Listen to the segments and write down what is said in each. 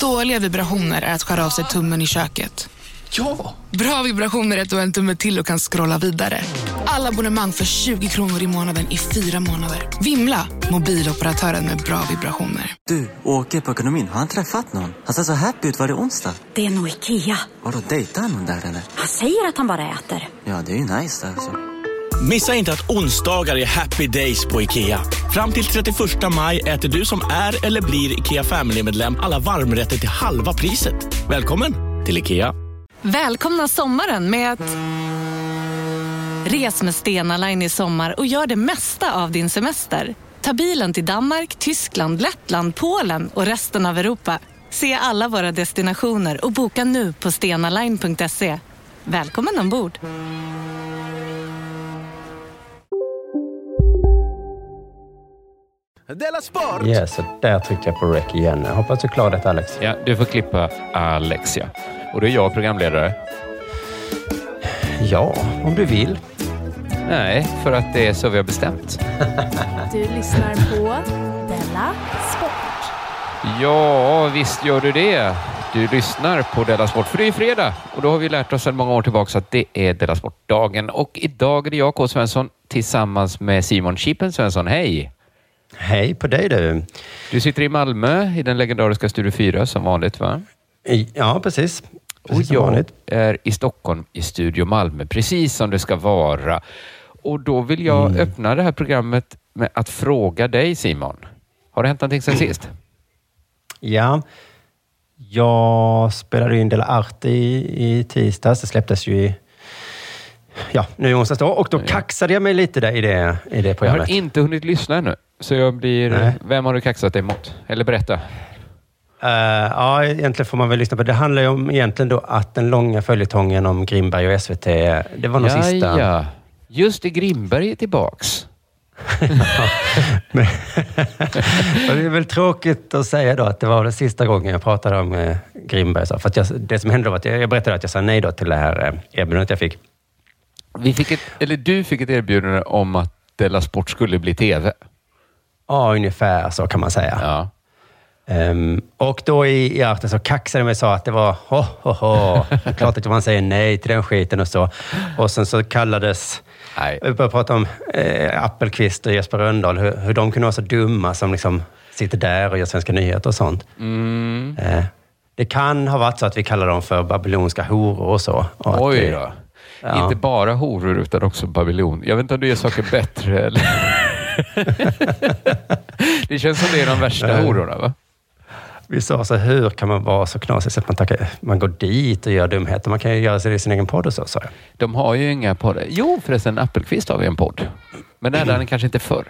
Dåliga vibrationer är att skära av sig tummen i köket. Ja! Bra vibrationer är att du har en tumme till och kan scrolla vidare. Alla abonnemang för 20 kronor i månaden i fyra månader. Vimla! Mobiloperatören med bra vibrationer. Du, åker på ekonomin. Har han träffat någon? Han ser så happy ut. Var det onsdag? Det är nog Ikea. Har du dejtat någon där eller? Han säger att han bara äter. Ja, det är ju nice där alltså. Missa inte att onsdagar är happy days på IKEA. Fram till 31 maj äter du som är eller blir IKEA Family-medlem alla varmrätter till halva priset. Välkommen till IKEA. Välkomna sommaren med att... Res med Stena Line i sommar och gör det mesta av din semester. Ta bilen till Danmark, Tyskland, Lettland, Polen och resten av Europa. Se alla våra destinationer och boka nu på stenaline.se. Välkommen ombord! Della Sport! Yes, så där tryckte jag på rec igen. Jag hoppas du klarar detta Alex. Ja, du får klippa Alexia. Och det är jag programledare. Ja, om du vill. Nej, för att det är så vi har bestämt. Du lyssnar på Della Sport. Ja, visst gör du det. Du lyssnar på Della Sport, för det är fredag och då har vi lärt oss sedan många år tillbaka att det är Della Sport-dagen och idag är det jag, K. Svensson, tillsammans med Simon Chippen Svensson. Hej! Hej på dig du. Du sitter i Malmö i den legendariska Studio 4 som vanligt, va? Ja, precis. Och precis som jag vanligt. är i Stockholm i Studio Malmö, precis som det ska vara. Och då vill jag Mm. öppna det här programmet med att fråga dig, Simon. Har det hänt någonting sen sist? Ja, jag spelade in Dela Arte i, i tisdags. Det släpptes ju i Ja, nu i onsdags då. Och då Ja. kaxade jag mig lite där i det, i det Jag programmet. har inte hunnit lyssna ännu, så jag blir... Nej. Vem har du kaxat dig mot? Eller berätta. Eh, ja, egentligen får man väl lyssna på. Det handlar ju om egentligen då att den långa följetongen om Grimberg och SVT, det var nog ja, sista. ja. Just det, Grimberg är tillbaks. Men, det är väl tråkigt att säga då att det var den sista gången jag pratade om eh, Grimberg. Så, för jag, det som hände var att jag, jag berättade att jag sa nej då till det här eh, erbjudandet jag fick. Vi fick ett, eller du fick ett erbjudande om att Della Sport skulle bli TV. Ja, ungefär så kan man säga. Ja. Ehm, och då i, i arten så kaxade jag mig och sa att det var ho, ho, ho. klart att man säger nej till den skiten och så. Och sen så kallades, Nej. vi började prata om eh, Appelqvist och Jesper Rönndahl, hur, hur de kunde vara så dumma som liksom sitter där och gör Svenska nyheter och sånt. Mm. Eh, det kan ha varit så att vi kallar dem för babylonska horor och så. Och Oj då. Ja. Inte bara horor utan också babylon. Jag vet inte om du gör saker bättre eller? det känns som det är de värsta hororna va? Vi sa så, hur kan man vara så knasig så att man, tackar, man går dit och gör dumheter? Man kan ju göra sig i sin egen podd och så, sa jag. De har ju inga poddar. Jo förresten, Appelqvist har vi en podd. Men det hade han kanske inte förr.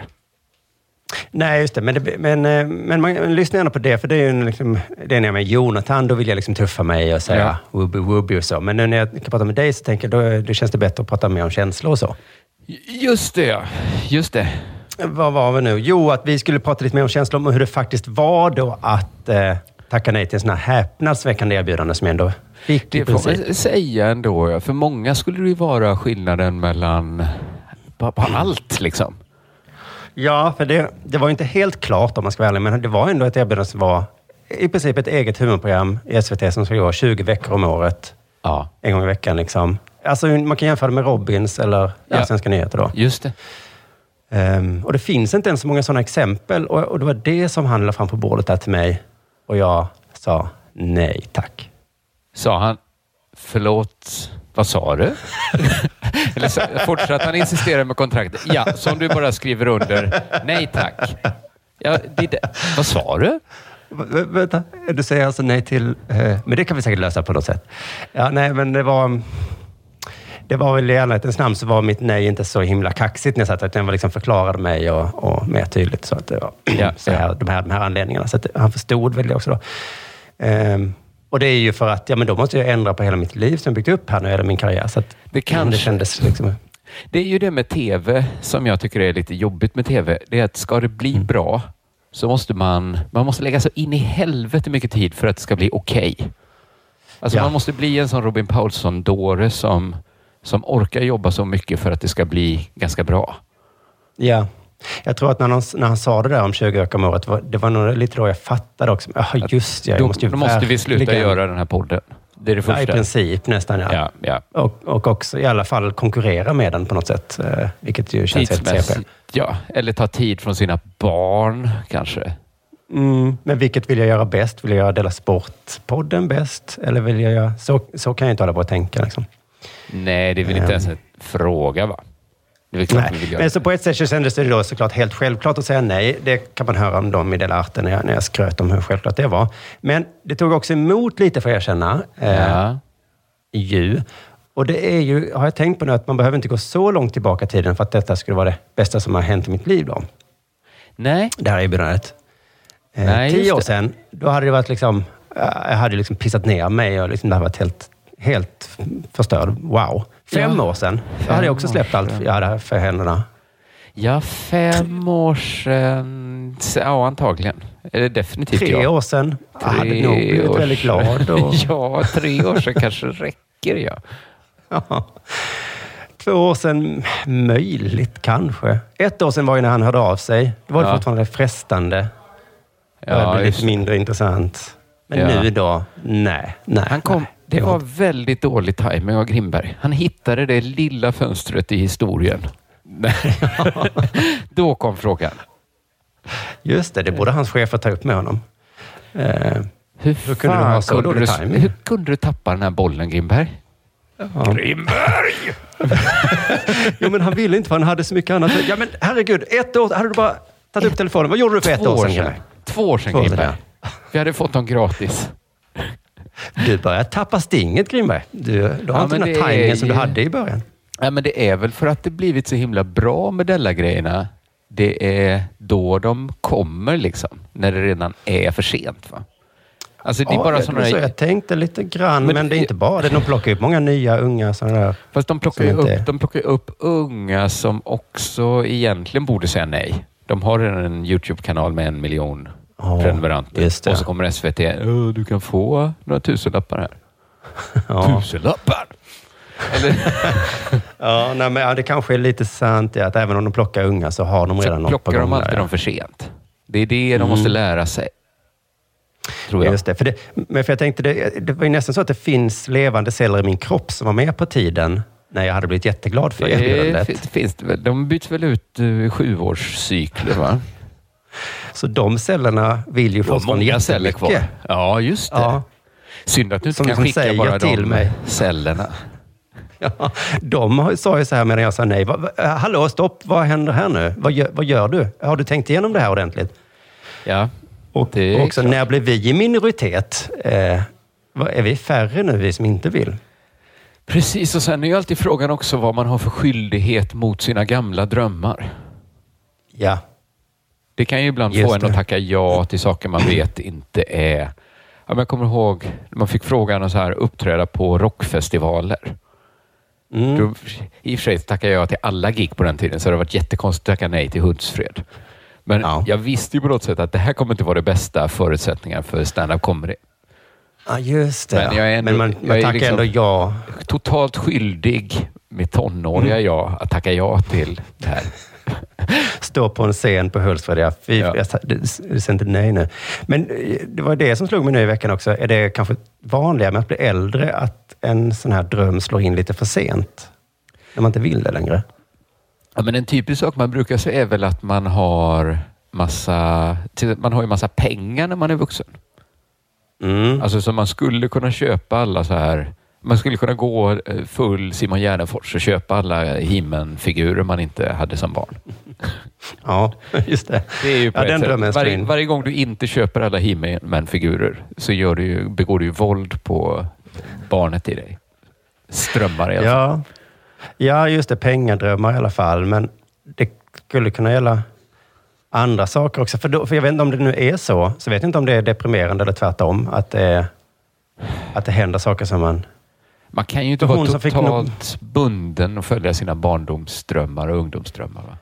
Nej, just det. Men, det, men, eh, men man, man lyssnar gärna på det, för det är ju liksom, det är när jag är med Jonathan, då vill jag liksom tuffa mig och säga wubby wubby och så. Men nu när jag kan prata med dig så tänker jag, då, då känns det bättre att prata mer om känslor och så. Just det ja. Just det. Vad var vi nu? Jo, att vi skulle prata lite mer om känslor, om hur det faktiskt var då att eh, tacka nej till en sån här häpnadsväckande erbjudande som jag ändå fick Det får man säga ändå. ja. För många skulle det ju vara skillnaden mellan på, på allt liksom. Ja, för det, det var ju inte helt klart om man ska vara ärlig, men det var ändå ett erbjudande som var i princip ett eget humorprogram i SVT som ska gå 20 veckor om året. Ja, En gång i veckan liksom. Alltså man kan jämföra det med Robins eller ja. Svenska nyheter då. just det. Ehm, och det finns inte ens så många sådana exempel. Och, och det var det som han la fram på bordet där till mig. Och jag sa nej tack. Sa han, förlåt, vad sa du? Eller så, han insistera med kontraktet? Ja, som du bara skriver under. Nej tack. Ja, det, det, vad sa du? V- vänta, du säger alltså nej till... Eh, men det kan vi säkert lösa på något sätt. Ja, nej, men det var... Det var väl i ärlighetens namn så var mitt nej inte så himla kaxigt när jag satt, utan jag liksom förklarade mig och, och mer tydligt. Så att det var Ja, så här, de, här, de här anledningarna. Så att han förstod väl det också då. Ehm, och det är ju för att, ja men då måste jag ändra på hela mitt liv som jag byggt upp här jag hela min karriär. Så att Det kanske- det kändes liksom... Det är ju det med tv som jag tycker är lite jobbigt med tv. Det är att ska det bli bra så måste man, man måste lägga så in i helvete mycket tid för att det ska bli okej. Alltså Ja. man måste bli en sån Robin Paulsson-dåre som, som orkar jobba så mycket för att det ska bli ganska bra. Ja. Jag tror att när han, när han sa det där om 20 ökar om året, det var nog lite då jag fattade också. Jaha, just ja, jag Då, måste ju då måste vi sluta göra den här podden. Det är det Ja, I första. princip nästan, ja. Ja, ja. Och, och också i alla fall konkurrera med den på något sätt, eh, vilket ju känns helt CP. Ja, eller ta tid från sina barn kanske. Mm, men vilket vill jag göra bäst? Vill jag göra Dela Sport-podden bäst? Eller vill jag göra... Så, så kan jag inte hålla på och tänka. Liksom. Nej, det är väl inte ens en fråga va? Men så på ett sätt så kändes det då såklart helt självklart att säga nej. Det kan man höra om dem i Dela Arte när jag, när jag skröt om hur självklart det var. Men det tog också emot lite för att erkänna. Eh, Ja. ju. Och det är ju, har jag tänkt på nu, att man behöver inte gå så långt tillbaka i tiden för att detta skulle vara det bästa som har hänt i mitt liv. Då. Nej, Det här erbjudandet. Eh, Nej, tio år sedan, då hade det varit liksom, eh, jag hade liksom pissat ner mig och liksom det hade varit helt, helt förstörd. Wow. Fem Ja. år sedan, då hade jag också släppt allt jag hade för händerna. ja, fem år sedan. Ja, antagligen. Eller definitivt Tre ja. år sedan, jag hade nog blivit väldigt glad. Och, ja, tre år sedan kanske räcker ja. ja. Två år sedan, möjligt kanske. Ett år sedan var ju när han hörde av sig. Då var det Ja. fortfarande frestande. Ja, det blev lite mindre intressant. Men Ja. nu då? Nej. nej Han kom, nej, det var väldigt dålig timing av Grimberg. Han hittade det lilla fönstret i historien. Då kom frågan. Just det, det borde hans chefer ta upp med honom. Eh, Hur, Hur kunde du ha så kunde dålig du? Hur kunde du tappa den här bollen, Grimberg? ja. Grimberg! Jo, men han ville inte för han hade så mycket annat. Ja, men herregud, ett år, hade du bara tagit upp telefonen. Vad gjorde du för ett Två år sedan? Två år sedan, Två år sedan, Grimberg. Vi hade fått dem gratis. Du börjar tappa stinget, Grimberg. Du, du har Ja, inte den det här är tajmingen som du hade i början. Ja, men det är väl för att det blivit så himla bra med Della-grejerna. Det är då de kommer, liksom. När det redan är för sent. Va? Alltså, det är Ja, bara det- sådana så jag tänkte lite grann, men, Men- det är inte bara det. De plockar upp många nya, unga sådana där. Fast de plockar, ju upp, är- de plockar upp unga som också egentligen borde säga nej. De har redan en YouTube-kanal med en miljon Ja, prenumeranter. det. Och så kommer SVT. "Ö, Du kan få några tusenlappar här. Ja. Tusenlappar? Ja, nej, men, ja, det kanske är lite sant ja, att även om de plockar unga så har de redan så något på plockar gång. de alltid där, dem för sent. Det är det de Mm. måste lära sig. Tror jag. Just det. För det, men för jag tänkte, det, det var ju nästan så att det finns levande celler i min kropp som var med på tiden när jag hade blivit jätteglad för Det erbjudandet. finns det väl. De byts väl ut eh, i sjuårscykler va? Så de cellerna vill ju fortfarande många celler kvar. Ja, just det. Ja. Synd att du inte kan skicka bara till de mig. cellerna. Ja, de sa ju så här medan jag sa nej. Äh, hallå, stopp, vad händer här nu? Vad gör, vad gör du? Har du tänkt igenom det här ordentligt? Ja, Och, Det också, klart. när blir vi i minoritet? Eh, är vi färre nu, vi som inte vill? precis. Och sen är ju alltid frågan också vad man har för skyldighet mot sina gamla drömmar. Ja, Det kan ju ibland Just få en det. att tacka ja till saker man vet inte är... Ja, jag kommer ihåg när man fick frågan att så här, uppträda på rockfestivaler. mm. Då, I och för sig tackade jag till alla gig på den tiden, så det har varit jättekonstigt att tacka nej till Hultsfred. Men Ja. jag visste ju på något sätt att det här kommer inte vara det bästa förutsättningar för stand-up comedy. ja just det. Men jag är ändå- Men man, jag är tackar liksom- ändå ja. Totalt skyldig med tonåriga Mm. jag att tacka ja till det här. Stå på en scen på Hultsfred. Ja. Fy, Ja. Jag, säger inte nej nu. Men eh, det var det som slog mig nu i veckan också. Är det kanske vanligare med att bli äldre att en sån här dröm slår in lite för sent? När man inte vill det längre? Ja, men en typisk sak man brukar säga är väl att man har massa, man har ju massa pengar när man är vuxen. Mm. Alltså så man skulle kunna köpa alla så här, man skulle kunna gå eh, full Simon Gärdenfors och köpa alla He-Man-figurer man inte hade som barn. Ja, just det. Det är ju på Ja, den drömmen varje, varje gång du inte köper alla He-Man-figurer så gör du ju, begår du ju våld på barnet i dig. Strömmar i alla fall. Ja. just det. Pengadrömmar i alla fall. Men det skulle kunna gälla andra saker också. För, då, för jag vet inte om det nu är så. Så vet jag inte om det är deprimerande eller tvärtom. Att det, är, att det händer saker som man... Man kan ju inte vara totalt bunden och följa sina barndomsdrömmar och ungdomsdrömmar. Va?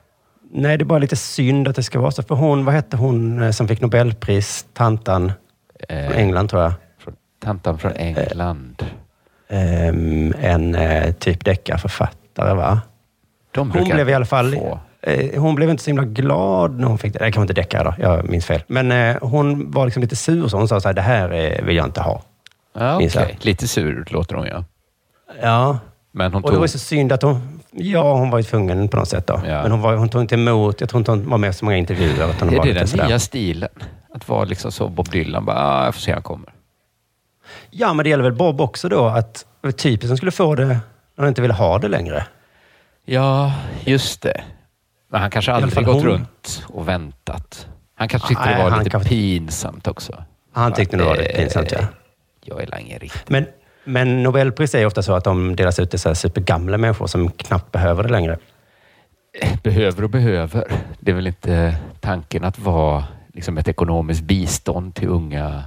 Nej, det är bara lite synd att det ska vara så. För hon, vad hette hon eh, som fick Nobelpris? Tantan från Eh, England tror jag. Från, tantan från England. Ehm, en eh, typ deckarförfattare, va? De Hon blev i alla fall... få eh, hon blev inte så himla glad när hon fick det. Det kan inte deckare då, jag minns fel. Men eh, hon var liksom lite sur, så hon sa så här, det här eh, vill jag inte ha. Okej. jag. Lite sur låter hon ja. Ja, Men hon och det var tog... så synd att hon... Ja, hon var ju tvungen på något sätt då. Ja. Men hon, var, hon tog inte emot, jag tror inte hon var med så många intervjuer. Utan hon Det var är lite den sådär. nya stilen. Att vara liksom så Bob Dylan. Bara, ah, jag får se han kommer. Ja, men det gäller väl Bob också då, att det som skulle få det när han inte ville ha det längre. Ja, just det. Men han kanske aldrig gått hon. runt och väntat. Han kanske tyckte Nej, det var lite kanske- pinsamt också. Han tyckte nog det var lite Eh, pinsamt, ja. Jag är ingen riktigt. Men, men Nobelpris är ofta så att de delas ut till så här supergamla människor som knappt behöver det längre. Behöver och behöver. Det är väl inte tanken att vara liksom ett ekonomiskt bistånd till unga.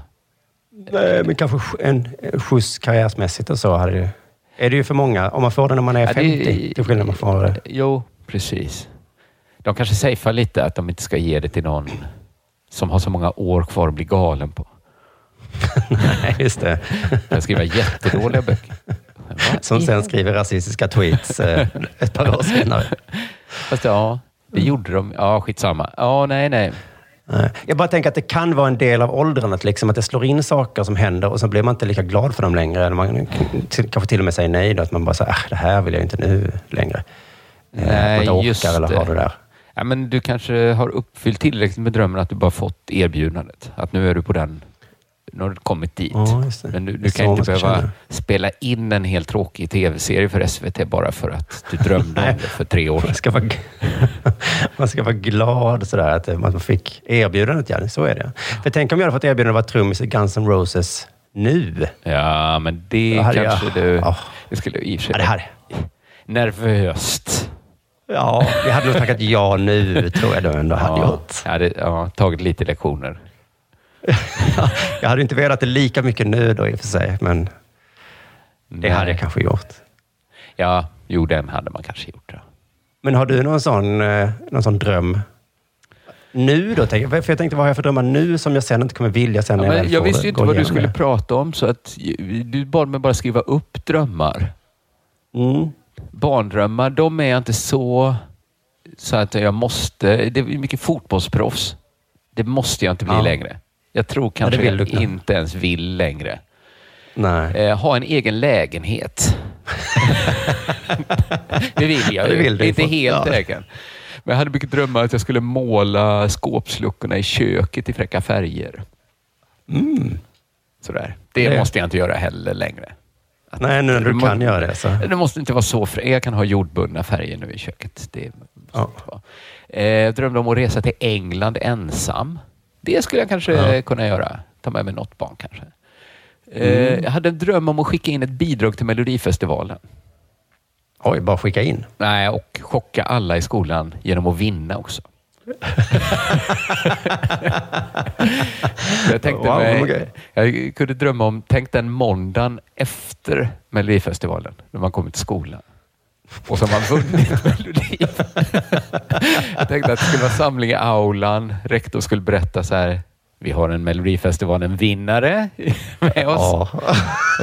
Nej, men kanske sk- en skjuts karriärsmässigt och så. Hade det, är det ju för många. Om man får det när man är Ja, det- 50, till skillnad man får det. Jo, precis. De kanske safear lite att de inte ska ge det till någon som har så många år kvar att bli galen på. Nej, just det. Jag skriver jättedåliga böcker. Som sen skriver rasistiska tweets eh, ett par år senare. Fast ja, det gjorde de. Ja, skitsamma. Ja, nej, nej. Jag bara tänker att det kan vara en del av åldrandet, liksom, att det slår in saker som händer och så blir man inte lika glad för dem längre. Man kanske till och med säger nej, då, att man bara säger, ah, det här vill jag inte nu längre. Eh, Nej, att man inte just orkar eller det. har det där. Ja, men du kanske har uppfyllt tillräckligt med drömmen att du bara fått erbjudandet. Att nu är du på den. Nu har du kommit dit. Ja. Men du, du kan inte behöva känna. spela in en helt tråkig tv-serie för SVT bara för att du drömde om det för tre år sedan. Man ska vara, man ska vara glad sådär, att man fick erbjudandet. Ja, så är det. För tänk om jag hade fått erbjudande att vara trummis i Guns N' Roses nu. Ja, men det hade jag- kanske du... Ja. Det skulle i och för sig Ja, det hade, nervöst. ja, jag hade nog tackat ja nu, tror jag då ändå hade ja, gjort. jag hade ja, tagit lite lektioner. Jag hade inte velat det lika mycket nu då i och för sig, men det Nej. hade jag kanske gjort. Ja, jo, den hade man kanske gjort. Ja. Men har du någon sån, eh, någon sån dröm nu då? För jag tänkte, vad har jag för drömmar nu som jag sen inte kommer vilja sen Ja, när jag jag visste ju inte vad du skulle det? prata om, så att du bad mig bara skriva upp drömmar. Mm. Barndrömmar, de är jag inte så, så att jag måste. Det är mycket fotbollsproffs. Det måste jag inte bli Ja. längre. Jag tror kanske du jag inte ens vill längre. Nej. Eh, ha en egen lägenhet. det vill jag Det ju. vill du inte helt Ja. egen. Men jag hade mycket drömmar att jag skulle måla skåpsluckorna i köket i fräcka färger. Sådär. Det, Det- måste jag inte göra heller längre. Att- Nej, nu när du må- kan göra det så. Det måste inte vara så frä- Jag kan ha jordbundna färger nu i köket. Det måste Ja. inte vara. Eh, jag drömde om att resa till England ensam. Det skulle jag kanske Ja. kunna göra. Ta med mig något barn kanske. Eh, Mm. Jag hade en dröm om att skicka in ett bidrag till Melodifestivalen. Oj, bara skicka in. Nej, och chocka alla i skolan genom att vinna också. jag tänkte Wow, mig, okej. jag kunde drömma om, tänk den måndagen efter Melodifestivalen, när man kommer till skolan. Och så har vunnit Melodi. jag tänkte att det skulle vara samling i aulan. Rektor skulle berätta så här, vi har en Melodifestivalen-vinnare med oss. Ja.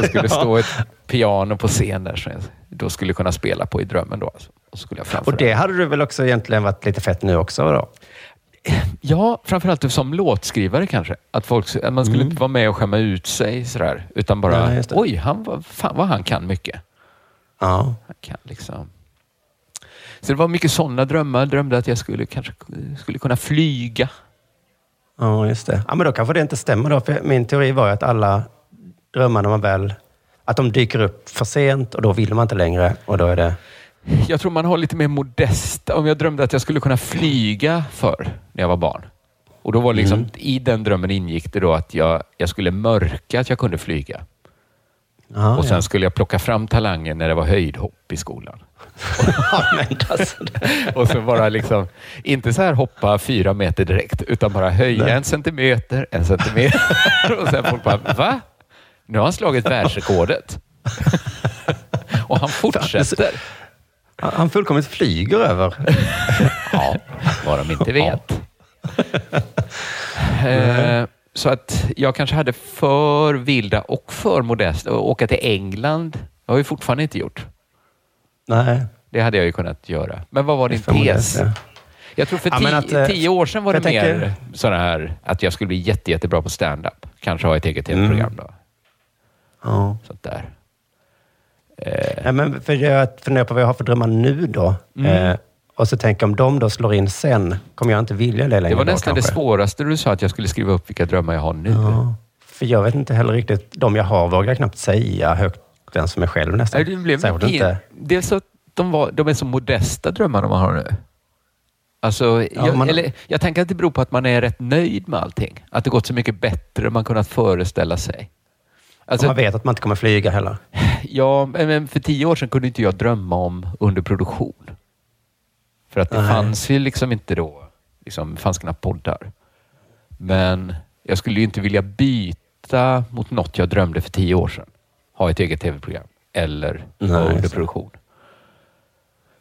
Det skulle stå ett piano på scen där som jag då skulle kunna spela på i drömmen. Då, alltså. Och skulle jag. Och det hade du väl också egentligen varit lite fett nu också då? Ja, framförallt som låtskrivare kanske. Att, folk, att man skulle inte vara med och skämma ut sig sådär, utan bara, Mm. Det. oj, han, fan vad han kan mycket. Ja. Han kan liksom. Så det var mycket sådana drömmar. Drömde att jag skulle kanske skulle kunna flyga. Ja, just det. Ja, men då kanske det inte stämmer då. För min teori var ju att alla drömmar när man väl... Att de dyker upp för sent och då vill man inte längre och då är det... Jag tror man har lite mer modest. Om jag drömde att jag skulle kunna flyga för när jag var barn. Och då var liksom, Mm. i den drömmen ingick det då att jag, jag skulle mörka att jag kunde flyga. Ja, och sen ja. skulle jag plocka fram talangen när det var höjdhopp i skolan. Alltså, Och så bara liksom, inte så här hoppa fyra meter direkt, utan bara höja Nej. en centimeter, en centimeter. och sen folk bara, va? Nu har han slagit världsrekordet. och han fortsätter. Han fullkomligt flyger över. Ja, vad de inte vet. Så att jag kanske hade för vilda och för modest. att åka till England det har jag fortfarande inte gjort. Nej. Det hade jag ju kunnat göra. Men vad var din för modest, tes? ja. Jag tror för Ja, tio, att, eh, tio år sedan var det tänker- mer sådana här att jag skulle bli jätte, jättebra på stand-up. Kanske ha ett eget tv-program då. Ja. Sånt där. Ja, men för jag funderar på vad jag har för drömmar nu då. Mm. Eh, och så tänker om de då slår in sen, kommer jag inte vilja det längre Det var då, nästan det kanske? svåraste du sa, att jag skulle skriva upp vilka drömmar jag har nu. Ja. För jag vet inte heller riktigt, de jag har vågar jag knappt säga högt ens för mig själv nästan. Nej, det, blev Särskilt pin- inte. det är så att de, var, de är så modesta drömmarna man har nu. Alltså, jag, man- eller, jag tänker att det beror på att man är rätt nöjd med allting. Att det gått så mycket bättre än man kunnat föreställa sig. Alltså, man vet att man inte kommer flyga heller. ja, men för tio år sedan kunde inte jag drömma om underproduktion. För att det Nej. fanns ju liksom inte då, liksom, fanns knappt poddar. Men jag skulle ju inte vilja byta mot något jag drömde för tio år sedan. Ha ett eget tv-program eller underproduktion.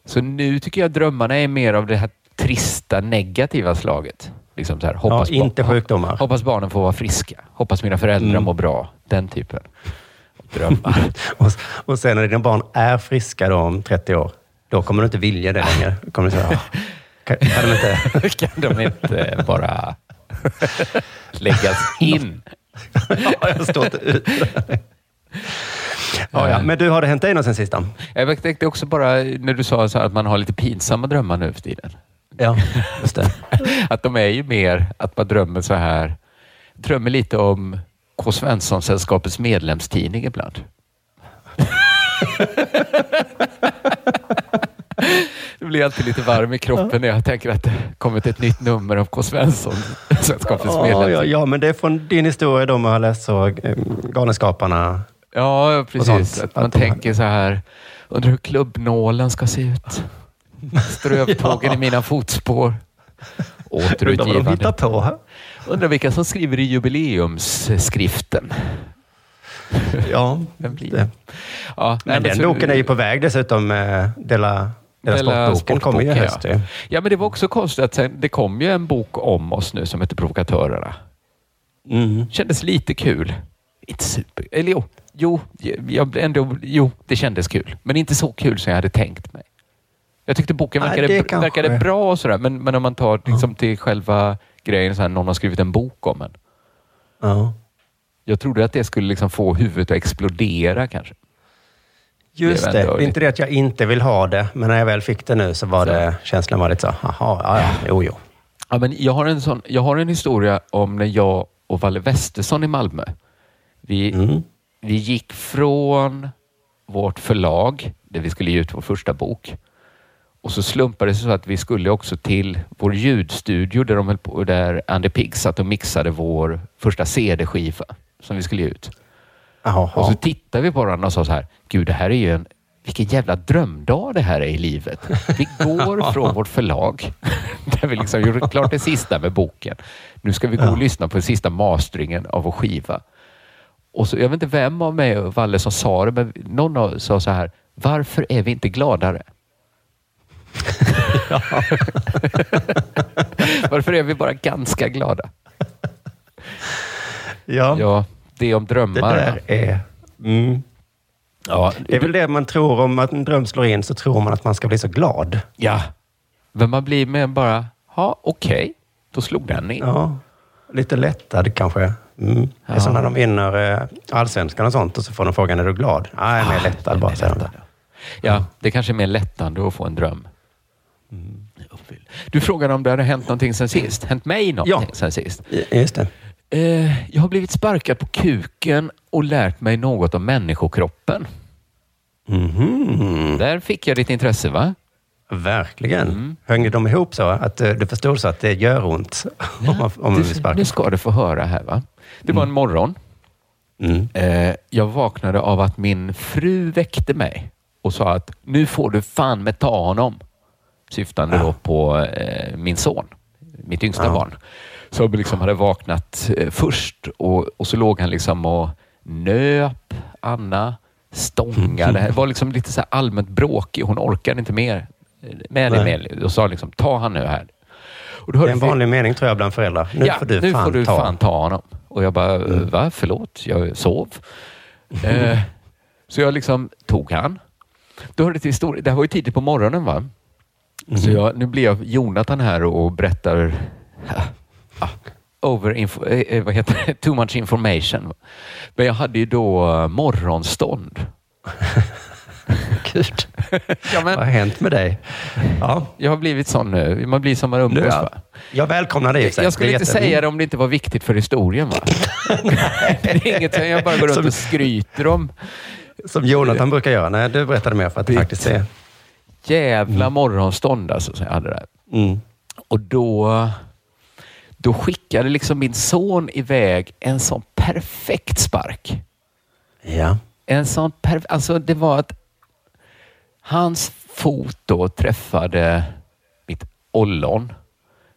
Så nu tycker jag drömmarna är mer av det här trista negativa slaget. Liksom så här, Ja, hoppas, inte ba- sjukdomar. hoppas barnen får vara friska. Hoppas mina föräldrar Mm. mår bra. Den typen drömmar. Och, och sen när dina barn är friska då om 30 år, då kommer du inte vilja det längre. Då kommer du säga, "Ah, kan, kan de inte... kan de inte bara läggas in? ja, jag står inte ut ja, ja. Men du, har det hänt dig något sen sista? Jag tänkte också bara när du sa att man har lite pinsamma drömmar nu för tiden. Ja, just det. Att de är ju mer att man drömmer så här. Drömmer lite om K. Svensson-sällskapets medlemstidning ibland. Det blir alltid lite varm i kroppen när jag tänker att det kommit ett nytt nummer av K. Svensson-sällskapets Ja, ja, medlemstidning. ja, men det är från din historia då med att ha läst så, eh, Galenskaparna. Ja, precis. Att man Att tänker så här, undrar hur klubbnålen ska se ut. Strövtågen Ja. i mina fotspår. Undrar vad de hittar Återutgivande. på här. Undrar vilka som skriver i jubileumsskriften. Ja, Vem blir det. Ja, Men den boken är ju på väg dessutom. Eh, Dela, Dela, Dela Sportboken kommer ju i Sportboken, höst. ja. Ja, men det var också konstigt att sen, det kom ju en bok om oss nu som heter Provokatörerna. Mm. Kändes lite kul. Inte super... Eller jo, jo, jag blev ändå, jo, det kändes kul. Men inte så kul som jag hade tänkt mig. Jag tyckte boken Nej, verkade, det br- kanske- verkade bra och sådär, men, men om man tar liksom till själva grejen, så här, någon har skrivit en bok om en. Ja. Jag trodde att det skulle liksom få huvudet att explodera kanske. Just Det det. är ändå Det är inte det att jag inte vill ha det, men när jag väl fick det nu så var det, känslan var lite så, jaha, ja, ja, jo, jo. Ja, men jag, har en sån, jag har en historia om när jag och Valle Westesson i Malmö, vi, Mm. vi gick från vårt förlag, där vi skulle ge ut vår första bok, och så slumpade det så att vi skulle också till vår ljudstudio där, de höll på, där Andy Pigg satt och mixade vår första CD-skiva som vi skulle ge ut. Jaha. Och så tittade vi på varandra och sa så här, gud det här är ju en, vilken jävla drömdag det här är i livet. Vi går från vårt förlag, där vi liksom gjorde klart det sista med boken. Nu ska vi gå och lyssna på den sista masteringen av vår skiva. Och så, jag vet inte vem av mig och Valle som sa det, men någon sa så här, varför är vi inte gladare? varför är vi bara ganska glada? ja, Ja, det om det drömmar. där är... Mm. Ja, Det är väl det man tror om att en dröm slår in, så tror man att man ska bli så glad. Ja, men man blir med bara, ja okej, då slog den in. Ja, lite lättad kanske. Mm. Det är som när de vinner eh, allsvenskan och sånt och så får de frågan, är du glad? Nej, jag är mer lättad bara, säger de. Ja, det kanske är mer lättande att få en dröm. Mm. Du frågade om det hade hänt någonting sen sist. Hänt mig någonting Ja. sen sist? Just det. Eh, jag har blivit sparkad på kuken och lärt mig något om människokroppen. Mhm. Där fick jag ditt intresse, va? Verkligen. Mm. Hängde de ihop så att eh, du förstod så att det gör ont om man, om man blir sparkad? nu ska du få höra här, va? Det var en morgon. Mm. Eh, jag vaknade av att min fru väckte mig och sa att nu får du fan med ta honom. Syftande då på eh, min son, mitt yngsta Ja. barn. Som liksom hade vaknat eh, först och, och så låg han liksom och nöp Anna, stångade. Det var liksom lite så allmänt bråkig. Hon orkade inte mer med det. Med. Och sa liksom, ta han nu här. Och Det är en vi- vanlig mening tror jag bland föräldrar. Nu ja, får du, nu fan, får du ta. fan ta honom. Och jag bara, Mm. va? Förlåt, jag sov. eh, så jag liksom tog han. Då hörde till historia. Det här var ju tidigt på morgonen va? Så jag, nu blir jag Jonathan här och berättar ah, over info, eh, eh, vad heter det? too much information. Men jag hade ju då eh, morgonstånd. Gud. Ja, Vad men, har hänt med dig? Ja, jag har blivit sån nu. Man blir som man umgås. nu, ja. Jag välkomnar det sig. Jag skulle Det inte jätte- säga det om det inte var viktigt för historien. Va? det är inget jag bara går runt Som- och skryter om. Som Jonathan brukar göra. Nej, du berättade mer för att det faktiskt är... Jävla morgonstånd alltså, som jag hade där. Mm. Och då, då skickade liksom min son iväg en sån perfekt spark. Ja. En sån perf- alltså det var att hans fot då träffade mitt ollon.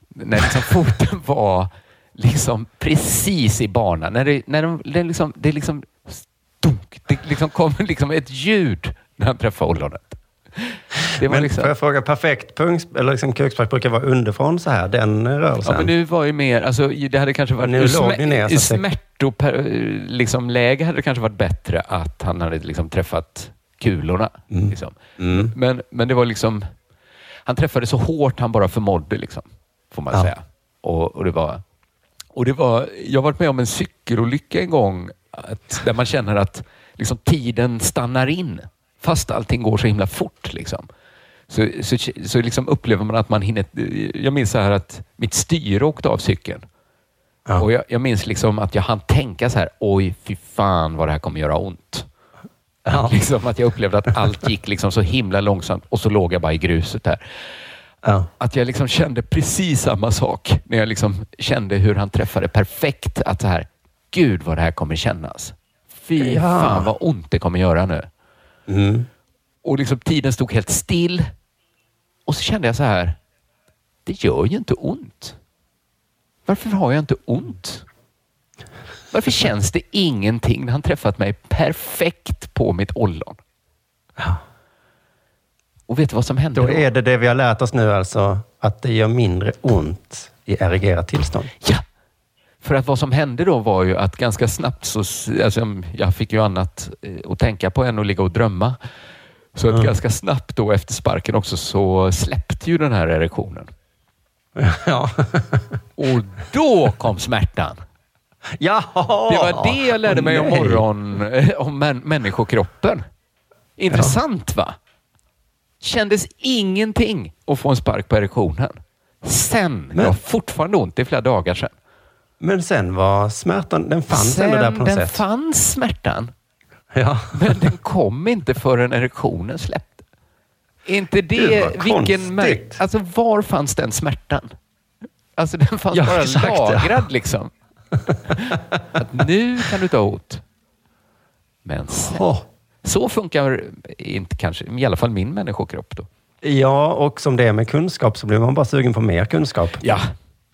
När liksom foten var liksom precis i banan. När det, när de, det, liksom, det liksom stunk. Det liksom kom liksom ett ljud när han träffade ollonet. Det var Men liksom, får jag fråga, perfekt punkt, eller liksom kukspark brukar vara underifrån så här, den rörelsen? Ja, men nu var ju mer, alltså, det hade kanske varit... Nu låg ni ner, det- smärtoläge liksom, läge hade det kanske varit bättre att han hade liksom, träffat kulorna. Liksom. Mm. Men, men det var liksom... Han träffade så hårt han bara förmådde, liksom, får man Ja. säga. Och, och det var... Och det var, jag har varit med om en cykelolycka en gång att, där man känner att liksom, tiden stannar in fast allting går så himla fort. Liksom. Så, så, så liksom upplever man att man hinner... Jag minns så här att mitt styre åkte av cykeln. Ja. Och jag, jag minns liksom att jag hann tänka så här, oj fy fan vad det här kommer göra ont. Ja. Liksom att jag upplevde att allt gick liksom så himla långsamt och så låg jag bara i gruset där. Ja. Att jag liksom kände precis samma sak när jag liksom kände hur han träffade perfekt. Att så här, gud vad det här kommer kännas. Fy fan vad ont det kommer göra nu. Mm. Och liksom tiden stod helt still. Och så kände jag så här, det gör ju inte ont. Varför har jag inte ont? Varför känns det ingenting när han träffat mig perfekt på mitt ollon? Och vet du vad som hände Då då? är det det vi har lärt oss nu alltså, att det gör mindre ont i erigerat tillstånd. Ja! För att vad som hände då var ju att ganska snabbt så, alltså, jag fick ju annat eh, att tänka på än att ligga och drömma. Så att ganska snabbt då efter sparken också så släppte ju den här erektionen. Ja. Och då kom smärtan. Jaha! Det var det jag lärde mig om nej. morgon, eh, om män, människokroppen. Intressant va? Kändes ingenting att få en spark på erektionen. Sen, Men- jag har fortfarande ont, det är flera dagar sedan. Men sen var smärtan, den fanns Sen, ändå där på något den sätt. fanns smärtan, ja. men den kom inte förrän erektionen släppte. Inte det, Gud, vilken mär- konstigt. Alltså var fanns den smärtan? Alltså den fanns Ja, bara exakt, ja. lagrad liksom. Att nu kan du ta ont. Men sen, Åh. så funkar inte kanske, i alla fall min människokropp då. Ja, och som det är med kunskap så blir man bara sugen på mer kunskap. Ja,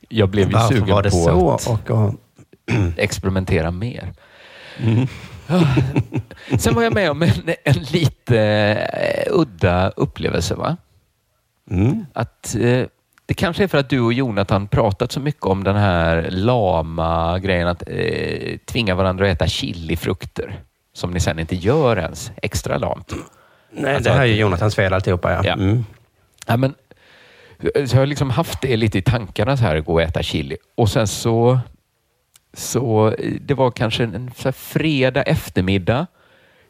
jag blev ju sugen var det på så? att Och, och, experimentera mer. Mm. Ja. Sen var jag med om en, en lite eh, udda upplevelse. Va? mm. Att, eh, det kanske är för att du och Jonathan pratat så mycket om den här lama grejen att eh, tvinga varandra att äta chilifrukter. Som ni sen inte gör ens. Extra lamt. Nej, Alltså det här är att- ju Jonathans fel alltihopa. Ja. Ja. Mm. Ja, men, så jag har liksom haft det lite i tankarna så här, gå och äta chili. Och sen så, så det var kanske en så fredag eftermiddag.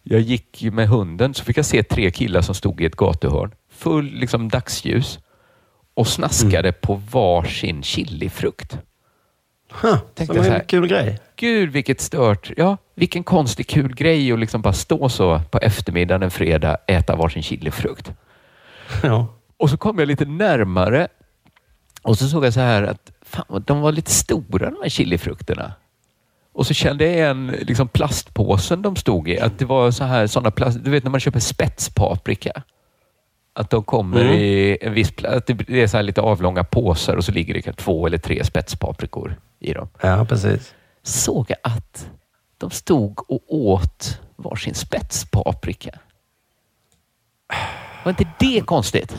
Jag gick med hunden så fick jag se tre killar som stod i ett gatuhörn. Full liksom dagsljus. Och snaskade på varsin chilifrukt. Huh, Tänkte som en här. kul grej. Gud vilket stört. Ja, vilken konstig kul grej att liksom bara stå så på eftermiddagen en fredag, äta varsin chilifrukt. Ja. Och så kom jag lite närmare och så såg jag så här att fan, de var lite stora de här chilifrukterna. Och så kände jag igen liksom plastpåsen de stod i. Att det var så här såna plast... Du vet när man köper spetspaprika. Att de kommer Mm. i en viss... Att det är så här lite avlånga påsar och så ligger det två eller tre spetspaprikor i dem. ja, precis. Såg jag att de stod och åt varsin spetspaprika. Var inte det konstigt?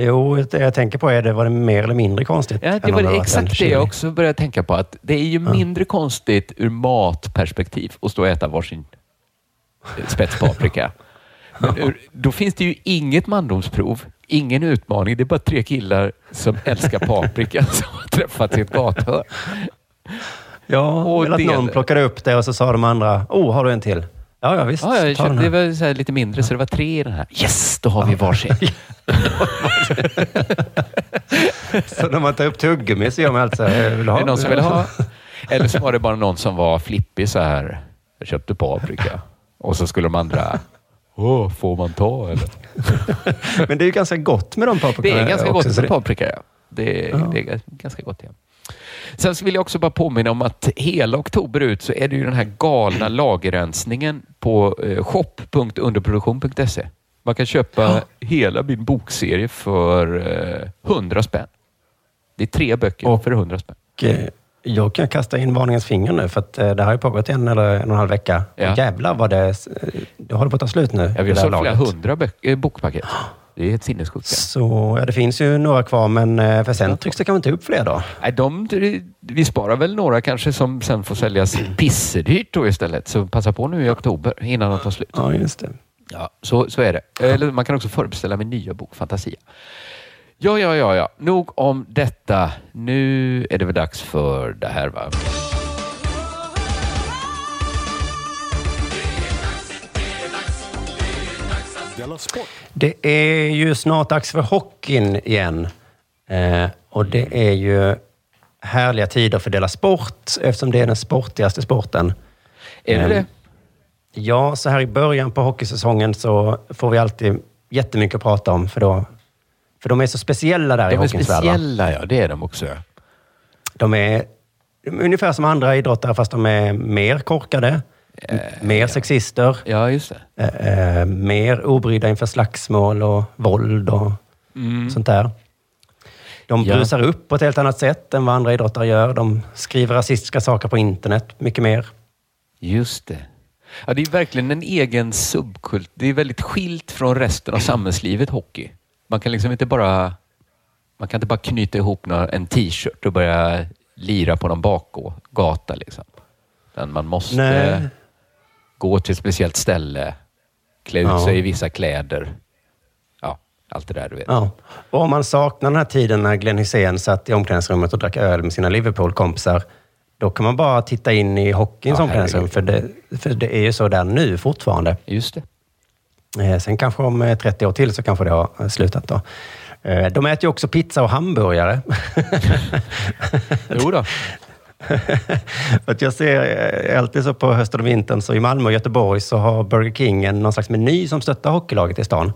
Jo, det jag tänker på är det, var det mer eller mindre konstigt? Ja, det var det exakt det jag också började tänka på. Att det är ju mindre konstigt ur matperspektiv att stå och äta varsin spetspaprika. Men ur, då finns det ju inget mandomsprov, Ingen utmaning, det är bara tre killar som älskar paprika som har träffats i ett gathörn. Ja, Och eller att någon plockade upp det och så sa de andra, oh, har du en till? Ja, ja visst. Ja, jag köpte, det var så lite mindre, så det var tre i den här. Yes, då har vi varsin. Så när man tar upp tuggummi så gör man alltså, vill ha? Är någon som vill ha? Eller så var det bara någon som var flippig så här. Jag köpte paprika. Och så skulle de andra, åh, får man ta eller? Men det är ju ganska gott med de paprikorna Det är ganska också, gott med det- paprika, ja. Det, det är ganska gott, ja. Sen vill jag också bara påminna om att hela oktober ut så är det ju den här galna lagerrensningen på eh, shop.underproduktion.se. Man kan köpa hela min bokserie för eh, 100 spänn. Det är tre böcker Och- för 100 spänn. Eh, Jag kan kasta in varningens finger nu, för att eh, det har ju pågått en eller en och en halv vecka. Ja. Och jävlar vad det... eh, Det håller på att ta slut nu. Ja, vi vid har sålt flera hundra böck, eh, bokpaket. Det är helt sinnessjukt. Så ja, det finns ju några kvar, men eh, för sen trycks det kanske inte upp fler då. Nej, de, vi sparar väl några kanske som sen får säljas pissedyrt då istället. Så passa på nu i oktober innan de tar slut. Ja, just det. Ja, så, så är det. Eller man kan också förbeställa min nya bok Fantasia. Ja, ja, ja, ja. Nog om detta. Nu är det väl dags för det här va? Det är ju snart dags för hockeyn igen. Eh, och det är ju härliga tider för Dela Sport, eftersom det är den sportigaste sporten. Är det Eh, det? Ja, så här i början på hockeysäsongen så får vi alltid jättemycket att prata om, för, då, för de är så speciella där i De är hockeyns värld. va? speciella, ja. Det är de också. De är de är ungefär som andra idrottare, fast de är mer korkade, mer sexister, Ja, just det. eh, eh, mer obrydda inför slagsmål och våld och sånt där. De Ja. brusar upp på ett helt annat sätt än vad andra idrottare gör. De skriver rasistiska saker på internet mycket mer. Just det. Ja, det är verkligen en egen subkult. Det är väldigt skilt från resten av samhällslivet, hockey. Man kan liksom inte bara... Man kan inte bara knyta ihop en t-shirt och börja lira på någon bakgata. Liksom. Man måste Nej. Gå till ett speciellt ställe, klä ut Ja. sig i vissa kläder. Ja, allt det där du vet. Ja. Och om man saknar den här tiden när Glenn Hysén satt i omklädningsrummet och drack öl med sina Liverpool-kompisar, då kan man bara titta in i hockeyns Ja, omklädningsrum, för det, för det är ju så där nu fortfarande. Just det. Eh, sen kanske om eh, 30 år till så kanske det har eh, slutat då. Eh, de äter ju också pizza och hamburgare. Jo då. Att jag ser alltid så på hösten och vintern, så i Malmö och Göteborg så har Burger King en, någon slags meny som stöttar hockeylaget i stan.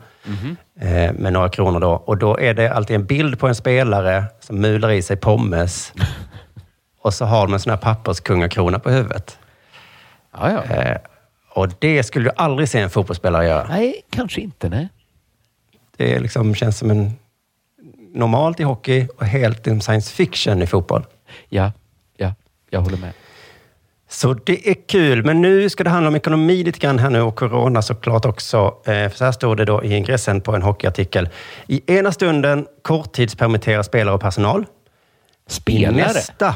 Eh, med några kronor då. Och då är det alltid en bild på en spelare som mular i sig pommes. och så har de en sån här papperskungakrona på huvudet. Ja, ja. Eh, och det skulle du aldrig se en fotbollsspelare göra. Nej, kanske inte. Nej. Det liksom, känns som en normalt i hockey och helt en science fiction i fotboll. Ja, jag håller med. Så det är kul, men nu ska det handla om ekonomi lite grann här nu och corona såklart också. Eh, För så här står det då i ingressen på en hockeyartikel. I ena stunden korttidspermittera spelare och personal. I Spelare? nästa...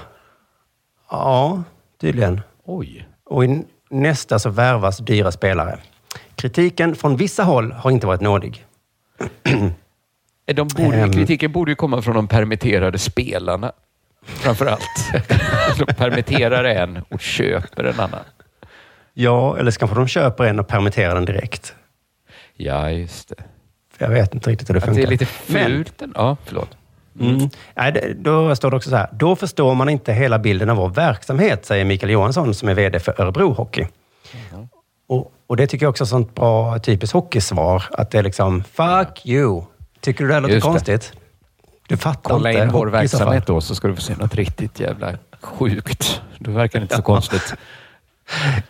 Ja, tydligen. Oj. Och i nästa så värvas dyra spelare. Kritiken från vissa håll har inte varit nådig. De borde, Ehm. kritiken borde ju komma från de permitterade spelarna. Framför allt. de permitterar en och köper en annan. Ja, eller så kanske de köper en och permitterar den direkt. Ja, just det. Jag vet inte riktigt hur det Att funkar. det är lite Men- fult. en- Ja, förlåt. Mm. Nej, då står det också så här. Då förstår man inte hela bilden av vår verksamhet, säger Mikael Johansson som är VD för Örebro Hockey. Och, och det tycker jag också är ett sånt bra typiskt hockeysvar. Att det är liksom, fuck you. Tycker du det här låter Just det. Du fattar Kolla inte in vår verksamhet då så ska du få se något riktigt jävla sjukt. Då verkar det inte så konstigt.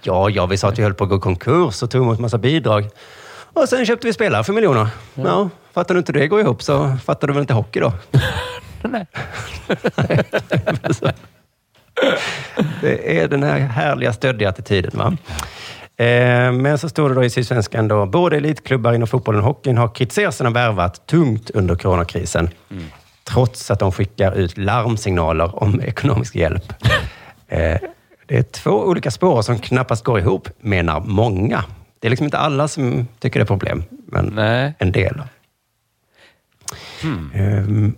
Ja, ja, vi sa att vi höll på att gå konkurs och tog emot massa bidrag. Och sen köpte vi spelare för miljoner. Ja. fattar du inte det går ihop så fattar du väl inte hockey då? Nej. Det är den här härliga stöddiga attityden. Va? Eh, Men så står det då i Sydsvenskan då, både elitklubbar inom fotbollen och hockeyn har kritiserat sina värvat tungt under coronakrisen. Trots att de skickar ut larmsignaler om ekonomisk hjälp. Eh, Det är två olika spår som knappast går ihop, menar många. Det är liksom inte alla som tycker det är problem, men Nej. en del. Ehm,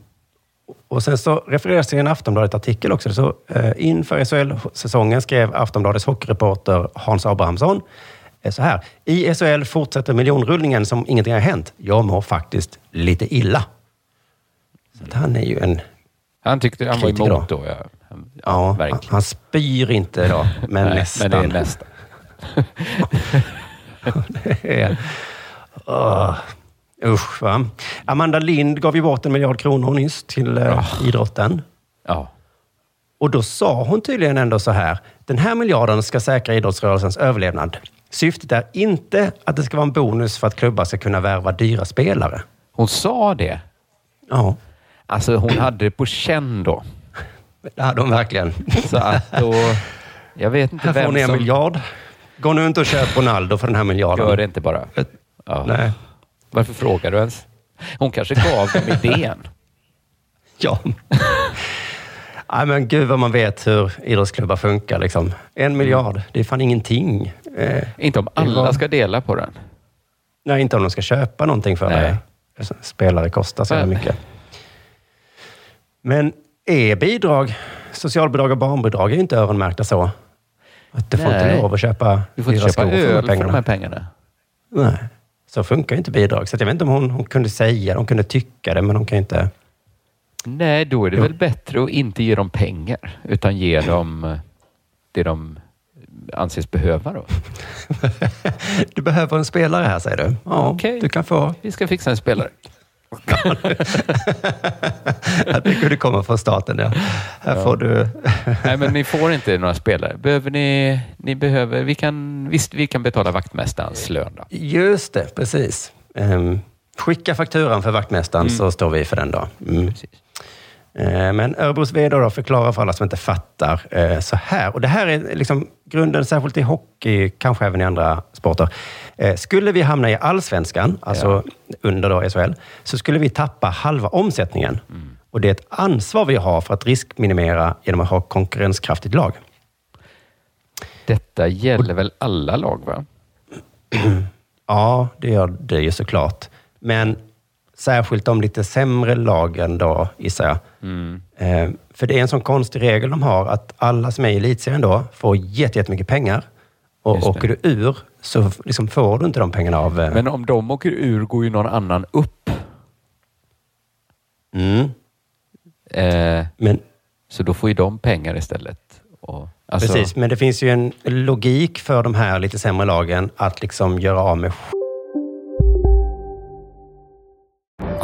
och sen så refereras till en Aftonbladet-artikel också. Så, eh, inför SHL-säsongen skrev Aftonbladets hockeyreporter Hans Abrahamsson eh, så här. I SHL fortsätter miljonrullningen som ingenting har hänt. Jag mår faktiskt lite illa. Så att han är ju en... Han tyckte han var Kritiker emot då. då. Ja, Han- ja, han, han spyr inte då, men Nej, nästan. Men det är nästan. Det är- Usch, va? Amanda Lind gav ju bort en miljard kronor nyss till eh, idrotten. Ja. Och då sa hon tydligen ändå så här. Den här miljarden ska säkra idrottsrörelsens överlevnad. Syftet är inte att det ska vara en bonus för att klubbar ska kunna värva dyra spelare. Hon sa det. Ja, Alltså hon hade det på känn då. det hade hon verkligen. Så att då... Jag vet inte Här får ni en som miljard. Gå nu inte och köp Ronaldo för den här miljarden. gör det inte bara. Ja. Nej. Varför frågar du ens? Hon kanske gav dem idén. Ja. Nej, men gud vad man vet hur idrottsklubbar funkar. Liksom. En miljard, det är fan ingenting. Eh, Inte om alla ska dela på den. nej, inte om de ska köpa någonting för Nej. det. Spelare kostar så mycket. Men är bidrag, socialbidrag och barnbidrag är ju inte öronmärkta så. Att du får Nej. inte lov att köpa Du får inte köpa skor för de öl för pengarna. de här pengarna. Nej, så funkar ju inte bidrag. Så jag vet inte om hon, hon kunde säga hon kunde tycka det, men hon kan inte... Nej, då är det Jo. väl bättre att inte ge dem pengar, utan ge dem eh, det de anses behöva då. Du behöver en spelare här, säger du. Ja, Okej. du kan få... Vi ska fixa en spelare. Att det kunde komma från staten, ja. Här får du... Nej, men ni får inte några spelare. Behöver ni, ni behöver, vi kan, visst, vi kan betala vaktmästarens lön då. Just det, precis. Ehm, skicka fakturan för vaktmästaren så står vi för den då. Mm. Precis. Eh, Men Örebros VD då förklarar för alla som inte fattar eh, så här. Och det här är liksom grunden, särskilt i hockey, kanske även i andra sporter. Eh, Skulle vi hamna i allsvenskan, alltså under då SHL, så skulle vi tappa halva omsättningen. Och det är ett ansvar vi har för att riskminimera genom att ha konkurrenskraftigt lag. Detta gäller väl alla lag, va? Ja, det gör det ju såklart. Men särskilt de lite sämre lagen då, gissar jag. Eh, för det är en sån konstig regel de har, att alla som är i elitserien då får jätte- jättemycket pengar. Och åker du ur så liksom får du inte de pengarna av... Eh, Men om de åker ur går ju någon annan upp. mm, Eh, men, så då får ju de pengar istället. Och, alltså, precis, men det finns ju en logik för de här lite sämre lagen att liksom göra av med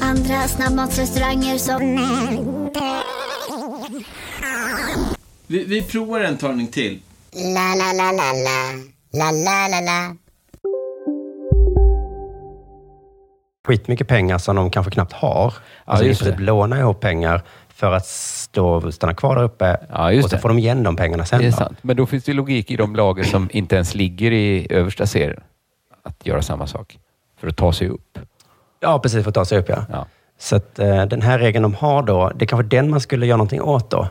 Andra snabbmatsrestauranger som... Vi, vi provar en talning till. La, la, la, la, la. La, la, la, la. skitmycket pengar som de kanske knappt har. Alltså just i princip det. låna ihop pengar för att stå, stanna kvar där uppe. Ja, just och så det. får de igen de pengarna sen. Det är då. sant. Men då finns det logik i de lagen som inte ens ligger i översta serien. Att göra samma sak. För att ta sig upp. Ja, precis. För att ta sig upp, ja. Ja. Så att, eh, den här regeln de har då, det är kanske den man skulle göra någonting åt då.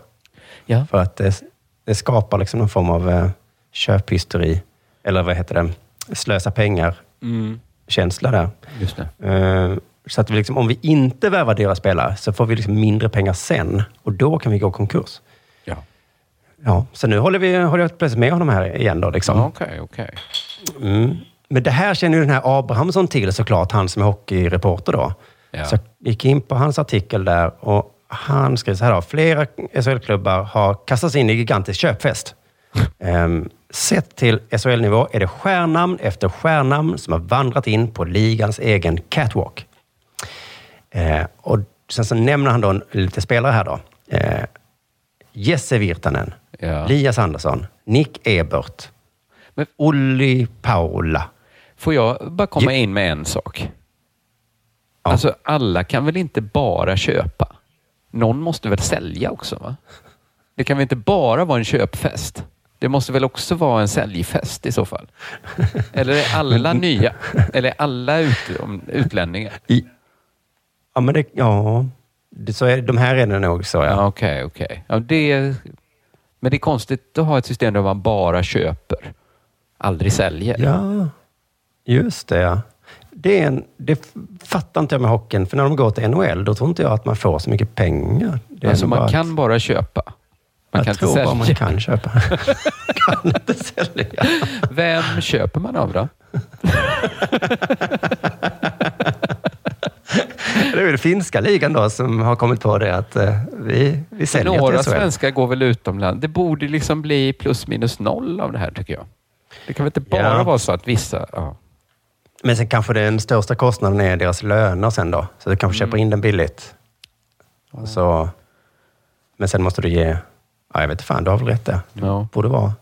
Ja. För att det, det skapar liksom någon form av eh, köphysteri. Eller vad heter det? Slösa pengar-känsla där. Just det. Eh, så att vi liksom, om vi inte värvar dyra spelare så får vi liksom mindre pengar sen. Och då kan vi gå konkurs. Ja. Ja, så nu håller, vi, håller jag plötsligt med honom här igen. Då, liksom. Okej, okej. Mm. Men det här känner ju den här Abrahamsson till såklart, han som är hockeyreporter då. Ja. Så jag gick in på hans artikel där och han skriver så här då. Flera SHL-klubbar har kastats in i gigantisk köpfest. Ehm, sett till SHL-nivå är det stjärnamn efter stjärnamn som har vandrat in på ligans egen catwalk. Eh, och sen så nämner han då en- lite spelare här då. Eh, Jesse Virtanen, Ja. Lias Andersson, Nick Ebert, Olli Paula. Får jag bara komma in med en sak? Alltså, alla kan väl inte bara köpa? Någon måste väl sälja också? va? Det kan väl inte bara vara en köpfest? Det måste väl också vara en säljfest i så fall? Eller är alla nya? Eller är alla ut, utlänningar? Ja, men det, ja, det, så är, de här är det nog så. Ja. Okej, okej. Ja, det, men det är konstigt att ha ett system där man bara köper, aldrig säljer. Ja, just det. Ja. Det, är en, det fattar inte jag med hockeyn, för när de går till NHL, då tror inte jag att man får så mycket pengar. Det alltså man bara att- kan bara köpa. Man jag kan tror inte bara man sälja. kan köpa. kan inte sälja. Vem köper man av då? Det är väl finska ligan då som har kommit på det att eh, vi, vi säljer Några till SHL. svenskar går väl utomlands. Det borde liksom bli plus minus noll av det här tycker jag. Det kan väl inte bara Ja. vara så att vissa... Ja. Men sen kanske den största kostnaden är deras löner sen då. Så du kanske köper in den billigt. Och Så, men sen måste du ge... Ja, jag vet inte fan, du har väl rätt där. Ja. Borde vara.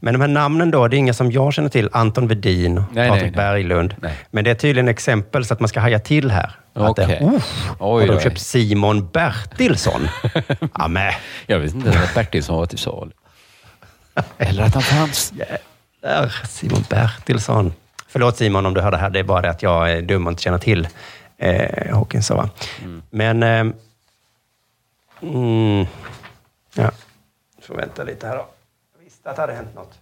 Men de här namnen då, det är inga som jag känner till. Anton Vedin och Nej, Patrik nej, nej. Berglund. Nej. Men det är tydligen exempel så att man ska haja till här. Att det. Uff, Oj har de köpt Simon Bertilsson? ja, men. Jag visste inte att Bertilsson var till salu. Eller att han fanns. Där, Simon Bertilsson. Förlåt Simon om du hör det här. Det är bara det att jag är dum och inte känner till eh. Så, va? Men... Eh, mm, ja, får vänta lite här då. Jag visste att det hade hänt något.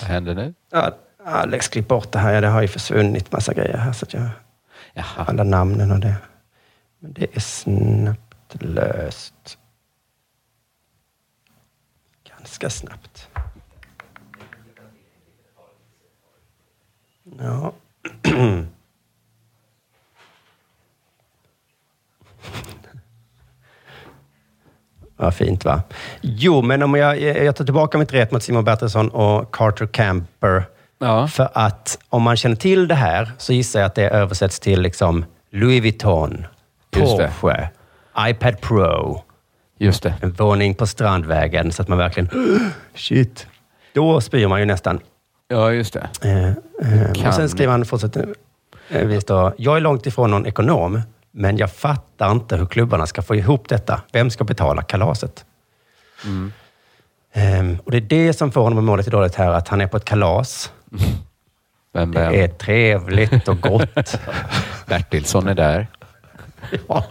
Vad händer nu? Ja, Alex, klipp bort det här. Ja, Det har ju försvunnit massa grejer här. Så att jag, alla namnen och det. Men det är snabbt löst. Ganska snabbt. Ja. Vad fint va? Jo, men om jag, jag tar tillbaka mitt rätt mot Simon Bertilsson och Carter Camper. För att om man känner till det här så gissar jag att det översätts till liksom Louis Vuitton. Porsche, iPad Pro. Just det. En våning på Strandvägen så att man verkligen... Shit. Då spyr man ju nästan. Ja, just det. Eh, eh, och sen skriver han fortsätter, eh, då, jag är långt ifrån någon ekonom, men jag fattar inte hur klubbarna ska få ihop detta. Vem ska betala kalaset? Mm. Ehm, och det är det som får honom att må lite dåligt här, att han är på ett kalas. Vem, Det vem? är trevligt och gott. Bertilsson är där. ja.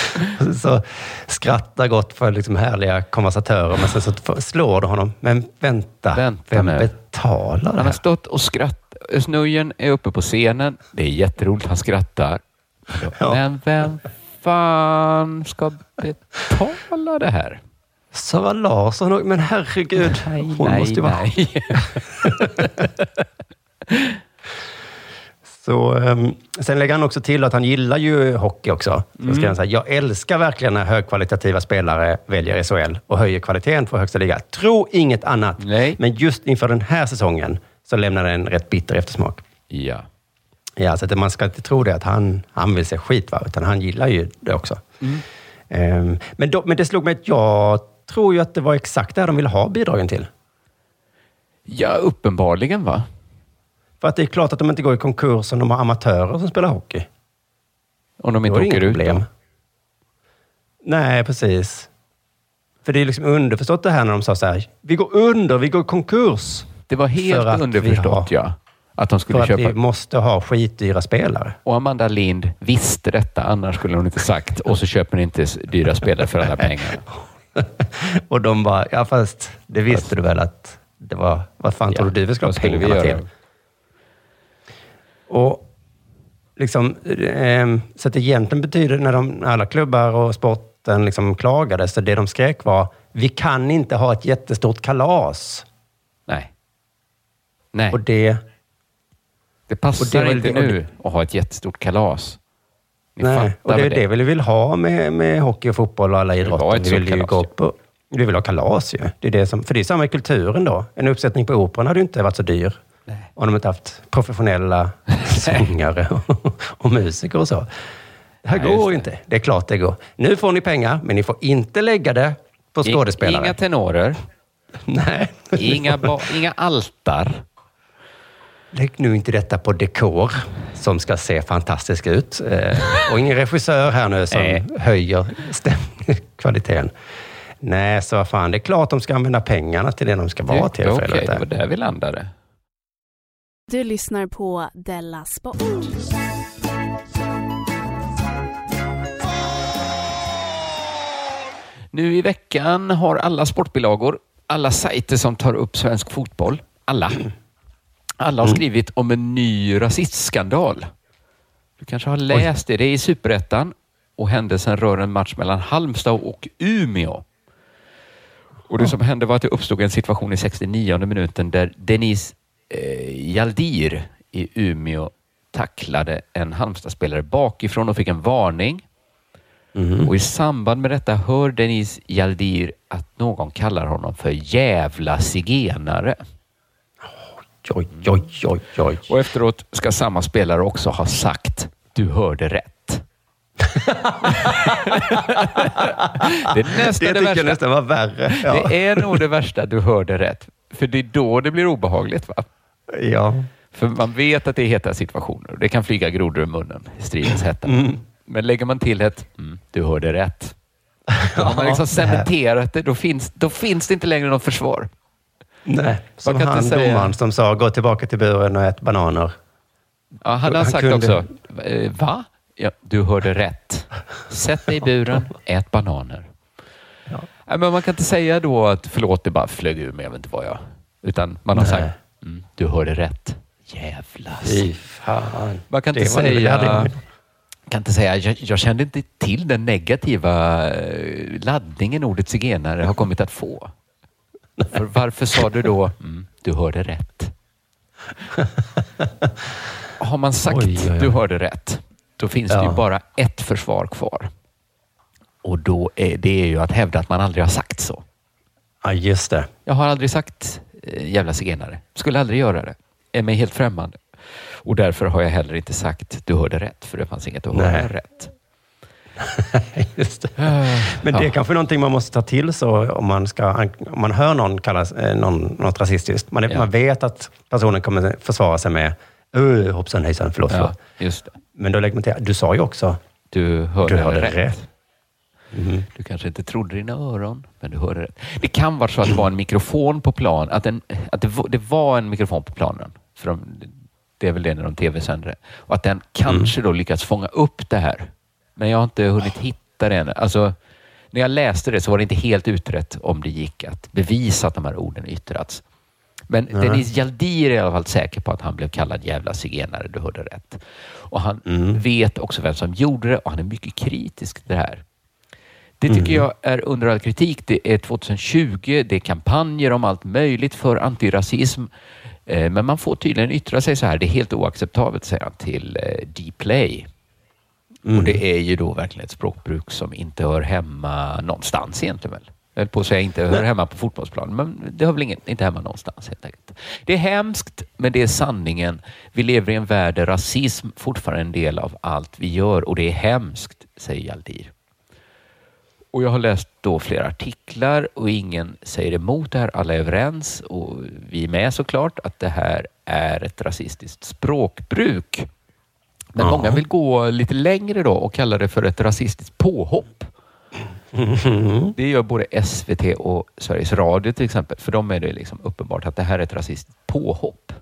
Så skrattar gott för liksom härliga konversatörer, men sen så slår du honom. Men vänta, Vänta vem nu. betalar det Han har här? stått och skrattat. Snöjen är uppe på scenen. Det är jätteroligt. Han skrattar. Men vem fan ska betala det här? Sara Larsson, men herregud. Hon nej, måste ju vara... nej. Så, ehm, sen lägger han också till att han gillar ju hockey också. Så Mm. han här, jag älskar verkligen när högkvalitativa spelare väljer SHL och höjer kvaliteten för högsta liga. Tro inget annat. Men just inför den här säsongen så lämnar det en rätt bitter eftersmak. Ja. Ja, så att man ska inte tro det att han, han vill se skit, va? utan han gillar ju det också. Mm. Ehm, men, då, men det slog mig att jag tror ju att det var exakt det de ville ha bidragen till. Ja, uppenbarligen va? För att det är klart att de inte går i konkurs om de har amatörer som spelar hockey. Om de inte åker ut problem. då? Nej, precis. För det är liksom underförstått det här när de sa så här, vi går under, vi går i konkurs. Det var helt att underförstått har- ja. Att de skulle För att köpa... vi måste ha skitdyra spelare. Och Amanda Lind visste detta, annars skulle hon inte sagt. Och så köper ni inte dyra spelare för alla pengar. Och de bara, ja fast det visste du väl att det var, vad fan tror du vi ska ha skulle vi pengarna till? Och liksom, ehm, så att egentligen betyder när, de, alla klubbar och sporten liksom klagade, så det de skrek var, vi kan inte ha ett jättestort kalas. Nej. Nej. Och det... Det passar och det inte det- och nu att ha ett jättestort kalas. Ni Nej, och det är det vi vill ha med, med hockey och fotboll och alla idrotter. Vi vill ju gå på, vi vill ha kalas ju. Det är det som, för det är samma i kulturen då. En uppsättning på operan hade ju inte varit så dyr. Om de inte haft professionella sångare och, och musiker och så. Det här Nej, går ju inte. Det är klart det går. Nu får ni pengar, men ni får inte lägga det på skådespelare. Inga tenorer. Nej. Inga, inga altar. Lägg nu inte detta på dekor som ska se fantastisk ut. Eh, och ingen regissör här nu som Nej. höjer kvaliteten. Nej, så vad fan, det är klart de ska använda pengarna till det de ska vara till. Okej, det var där vi landade. Du lyssnar på Della Sport. Nu i veckan har alla sportbilagor, alla sajter som tar upp svensk fotboll, alla, alla har skrivit om en ny rasistskandal. Du kanske har läst det. Det är i Superettan och händelsen rör en match mellan Halmstad och Umeå. Och det som hände var att det uppstod en situation i 69 minuten där Denise eh, Jaldir i Umeå tacklade en Halmstadspelare bakifrån och fick en varning. Och i samband med detta hör Denise Jaldir att någon kallar honom för jävla zigenare. Oj, oj, oj, oj. Och efteråt ska samma spelare också ha sagt du hörde rätt. det är nästan Det det, värsta. jag nästan var värre. Ja. Det är nog det värsta, du hörde rätt. För det är då det blir obehagligt. va? Ja. För man vet att det är heta situationer det kan flyga grodor i munnen i stridens hetta. Mm. Men lägger man till ett mm, du hörde rätt. Då har man liksom cementerat det. Då finns, då finns det inte längre något försvar. Nej, som han säga- domaren som sa gå tillbaka till buren och ät bananer. Ja, han Han sagt kunde- också, eh, va? Ja, du hörde rätt. Sätt dig i buren, ät bananer. Nej, men man kan inte säga då att förlåt, det bara flög ur mig, jag vet inte vad jag... Utan man har Nej. sagt, mm, du hörde rätt. Jävlar. Fy fan. Man kan Det inte det säga... kan inte säga, jag, jag kände inte till den negativa eh, laddningen ordet zigenare har kommit att få. För varför sa du då, mm, du hörde rätt? Har man sagt Oj, oj, oj. du hörde rätt, då finns det Ja. ju bara ett försvar kvar. Och då är det är ju att hävda att man aldrig har sagt så. Ja, just det. Jag har aldrig sagt jävla zigenare. Skulle aldrig göra det. Är mig helt främmande. Och därför har jag heller inte sagt du hörde rätt, för det fanns inget att höra Nej. rätt. Just det. Men det är Ja. kanske någonting man måste ta till så om man, ska, om man hör någon kallas eh, någon, något rasistiskt. Man, Ja. man vet att personen kommer försvara sig med uh, hoppsan hejsan, förlåt, Ja, just det. Men då lägger man till, du sa ju också, Du hörde, du hörde rätt. rätt. Du kanske inte trodde dina öron, men du hörde rätt. Det kan vara så att det var en mikrofon på plan, att, en, att det, var, det var en mikrofon på planen. För de, det är väl det när de tv-sänder det. Och att den kanske då lyckats fånga upp det här. Men jag har inte hunnit hitta det än. Alltså, när jag läste det så var det inte helt utrett om det gick att bevisa att de här orden yttrats. Men Nej. Dennis Jaldir är i alla fall säker på att han blev kallad jävla zigenare, du hörde rätt. Och han vet också vem som gjorde det och han är mycket kritisk till det här. Det tycker jag är under all kritik. Det är 2020, det är kampanjer om allt möjligt för antirasism. Eh, Men man får tydligen yttra sig så här. Det är helt oacceptabelt, säger han till eh, Dplay. Och det är ju då verkligen ett språkbruk som inte hör hemma någonstans egentligen väl? Jag höll på att säga inte hör hemma på fotbollsplanen, men det hör väl ingen, inte hemma någonstans helt enkelt. Det är hemskt, men det är sanningen. Vi lever i en värld där rasism fortfarande är en del av allt vi gör och det är hemskt, säger Jaldir. Och jag har läst då flera artiklar och ingen säger emot det här. Alla är överens och vi är med såklart att det här är ett rasistiskt språkbruk. Men Ja. många vill gå lite längre då och kalla det för ett rasistiskt påhopp. Det gör både SVT och Sveriges Radio till exempel. För dem är det liksom uppenbart att det här är ett rasistiskt påhopp.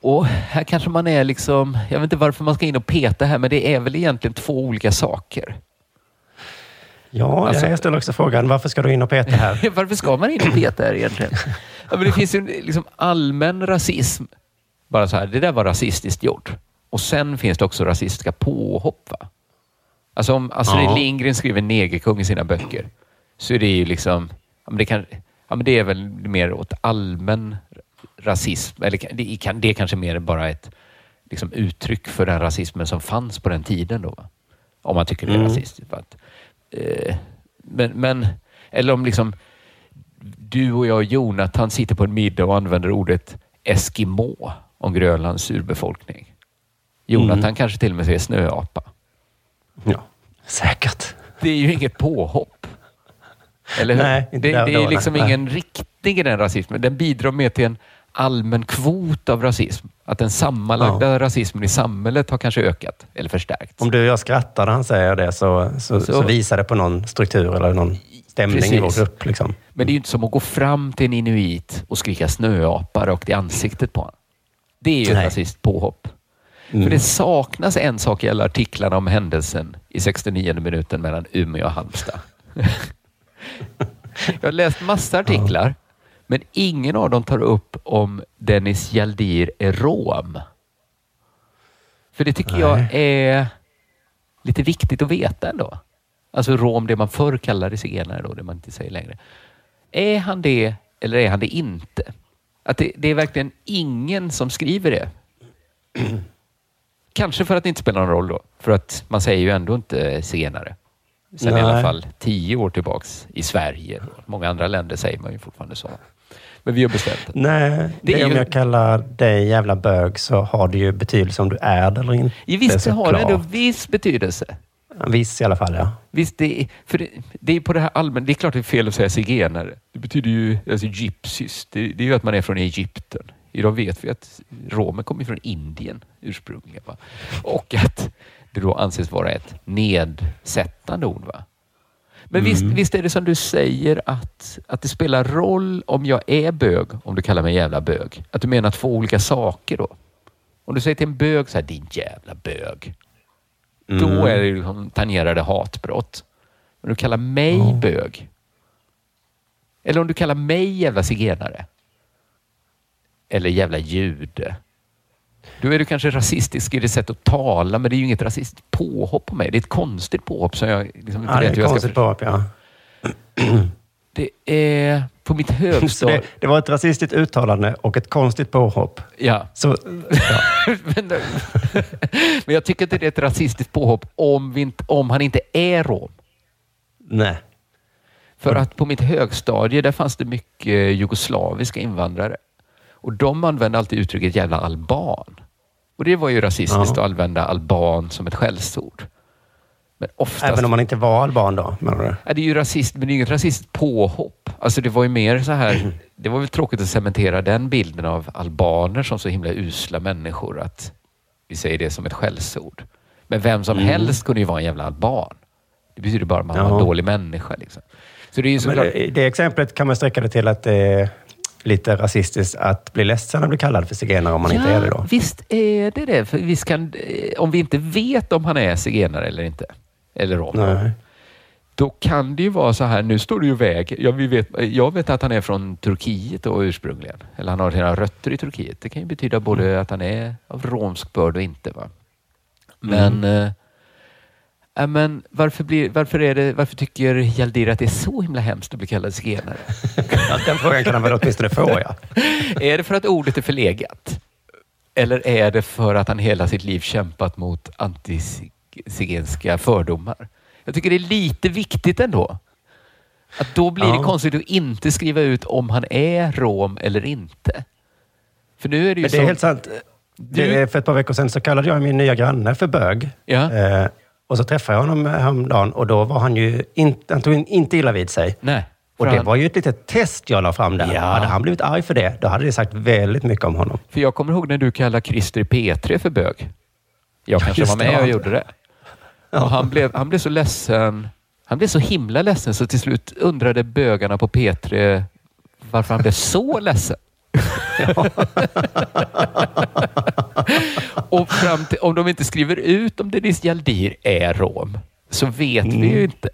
Och här kanske man är liksom, jag vet inte varför man ska in och peta här, men det är väl egentligen två olika saker. Ja, Alltså- jag ställer också frågan, varför ska du in och peta här? Varför ska man in och peta här egentligen? Ja, men det finns ju en liksom allmän rasism. Bara så här, det där var rasistiskt gjort. Och sen finns det också rasistiska påhopp. Va? Alltså om Astrid Ja. Lindgren skriver negerkung i sina böcker så är det ju liksom, ja, men det, kan, ja, men det är väl mer åt allmän rasism. Eller det, kan, det är kanske mer bara ett liksom, uttryck för den rasismen som fanns på den tiden. Då, va? Om man tycker det är Mm. rasistiskt. Att, eh, men, men, eller om liksom du och jag och Jonathan sitter på en middag och använder ordet Eskimo om Grönlands urbefolkning. Jonathan Mm. kanske till och med säger snöapa. Ja, säkert. Det är ju inget påhopp. Eller hur? Nej, det, det då, är liksom nej. ingen riktning i den rasismen. Den bidrar mer till en allmän kvot av rasism. Att den sammanlagda rasismen i samhället har kanske ökat eller förstärkts. Om du och jag skrattar när han säger det så, så, så. Så- visar det på någon struktur eller någon stämning i vår Precis. grupp. Liksom. Men det är ju inte som att gå fram till en inuit och skrika snöapa rakt i ansiktet på honom. Det är ju ett Nej. rasistiskt påhopp. Mm. För det saknas en sak i alla artiklarna om händelsen i 69 minuten mellan Umeå och Halmstad. Jag har läst massa artiklar, men ingen av dem tar upp om Dennis Hjaldir är rom. För det tycker jag är lite viktigt att veta ändå. Alltså rom, det man förr kallade zigenare då, det man inte säger längre. Är han det eller är han det inte? Att det, det är verkligen ingen som skriver det. Kanske för att det inte spelar någon roll då. För att man säger ju ändå inte zigenare. Sen i Nej. alla fall tio år tillbaks i Sverige. Då. Många andra länder säger man ju fortfarande så. Men vi har bestämt det. Nej, Det det är om ju- jag kallar dig jävla bög så har det ju betydelse om du är det eller inte. I visst, det har såklart. ändå viss betydelse. Viss i alla fall, ja. Visst, det är, för det, det är på det här allmänna. Det är klart det är fel att säga zigenare. Det betyder ju alltså gypsys. Det, det är ju att man är från Egypten. Idag vet vi att romer kommer från Indien ursprungligen. Va? Och att det då anses vara ett nedsättande ord. Va? Men visst, visst är det som du säger att, att det spelar roll om jag är bög, om du kallar mig jävla bög. Att du menar två olika saker då. Om du säger till en bög så här, din jävla bög. Då Mm. är det liksom tangerade hatbrott. Men du kallar mig bög. Eller om du kallar mig jävla zigenare. Eller jävla jude. Då är du kanske rasistisk i det sätt att tala, men det är ju inget rasistiskt påhopp på mig. Det är ett konstigt påhopp som jag liksom inte ja det vet hur jag ska... påhopp, ja. Det är på mitt Så högstadie... det, det var ett rasistiskt uttalande och ett konstigt påhopp. Ja. Så, ja. men, men jag tycker inte det är ett rasistiskt påhopp om, vi inte, om han inte är rom. Nej. För att på mitt högstadie där fanns det mycket jugoslaviska invandrare. Och de använde alltid uttrycket jävla alban. Och det var ju rasistiskt Ja. att använda alban som ett skällsord. Men oftast... Även om man inte var alban då, menar du? Det är ju rasist, men det är inget rasistiskt påhopp. Alltså det var ju mer så här, det var väl tråkigt att cementera den bilden av albaner som så himla usla människor att vi säger det som ett skällsord. Men vem som Mm. helst kunde ju vara en jävla alban. Det betyder bara att man var Ja. en dålig människa. Liksom. Så det är ju såklart... i det exemplet kan man sträcka det till att det är lite rasistiskt att bli ledsen att bli kallad för zigenare om man inte är det då. Visst är det det. För visst kan, eh, om vi inte vet om han är zigenare eller inte, eller rom, Nej. då kan det ju vara så här, nu står det ju väg. Jag, vi vet, jag vet att han är från Turkiet då ursprungligen. Eller han har sina rötter i Turkiet. Det kan ju betyda både att han är av romsk börd och inte. Va? Men, Mm. Men varför, blir, varför, är det, varför tycker Hjaldir att det är så himla hemskt att bli kallad zigenare? Den frågan kan han väl åtminstone få, ja. är det för att ordet är förlegat? Eller är det för att han hela sitt liv kämpat mot antizigenska fördomar? Jag tycker det är lite viktigt ändå. Att då blir Ja. det konstigt att inte skriva ut om han är rom eller inte. För nu är det ju Men det så... är helt sant. Är för ett par veckor sedan så kallade jag min nya granne för bög. Ja. Eh, och så träffade jag honom häromdagen och då var han ju inte, han tog inte illa vid sig. Nej. Och det han- var ju ett litet test jag la fram där. Ja. Hade han blivit arg för det, då hade det sagt väldigt mycket om honom. För jag kommer ihåg när du kallade Christer i P3 för bög. Jag kanske just var det, med ja. och gjorde det. Och han, blev, han blev så ledsen. Han blev så himla ledsen så till slut undrade bögarna på P3 varför han blev så ledsen. och fram till, om de inte skriver ut om Dennis Hjaldir är rom så vet vi ju inte.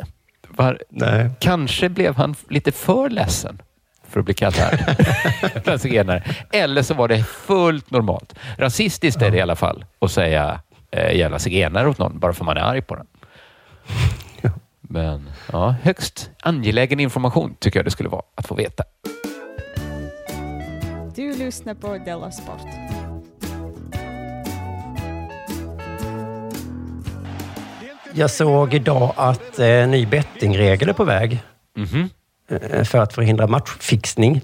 Var, Nej. Kanske blev han lite för ledsen för att bli kallad zigenare. Eller så var det fullt normalt. Rasistiskt är det i alla fall att säga eh, jävla zigenare åt någon bara för man är arg på den. Men ja, högst angelägen information tycker jag det skulle vara att få veta. Du lyssnar på Della Sport. Jag såg idag att eh, ny bettingregel är på väg. Eh, För att förhindra matchfixning.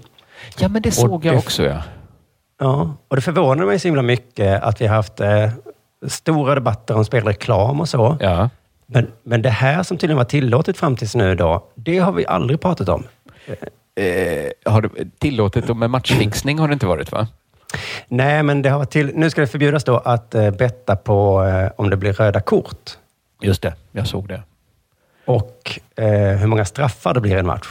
Ja, men det såg jag också. Ja. Ja, och det förvånar mig så himla mycket att vi har haft eh, stora debatter om spelreklam och så. Ja. Men, men det här som tydligen var tillåtet fram tills nu idag, det har vi aldrig pratat om. Eh, har tillåtet med matchfixning har det inte varit va? Nej, men det har varit till, nu ska det förbjudas då att eh, betta på eh, om det blir röda kort. Just det, jag såg det. Och eh, hur många straffar det blir i en match.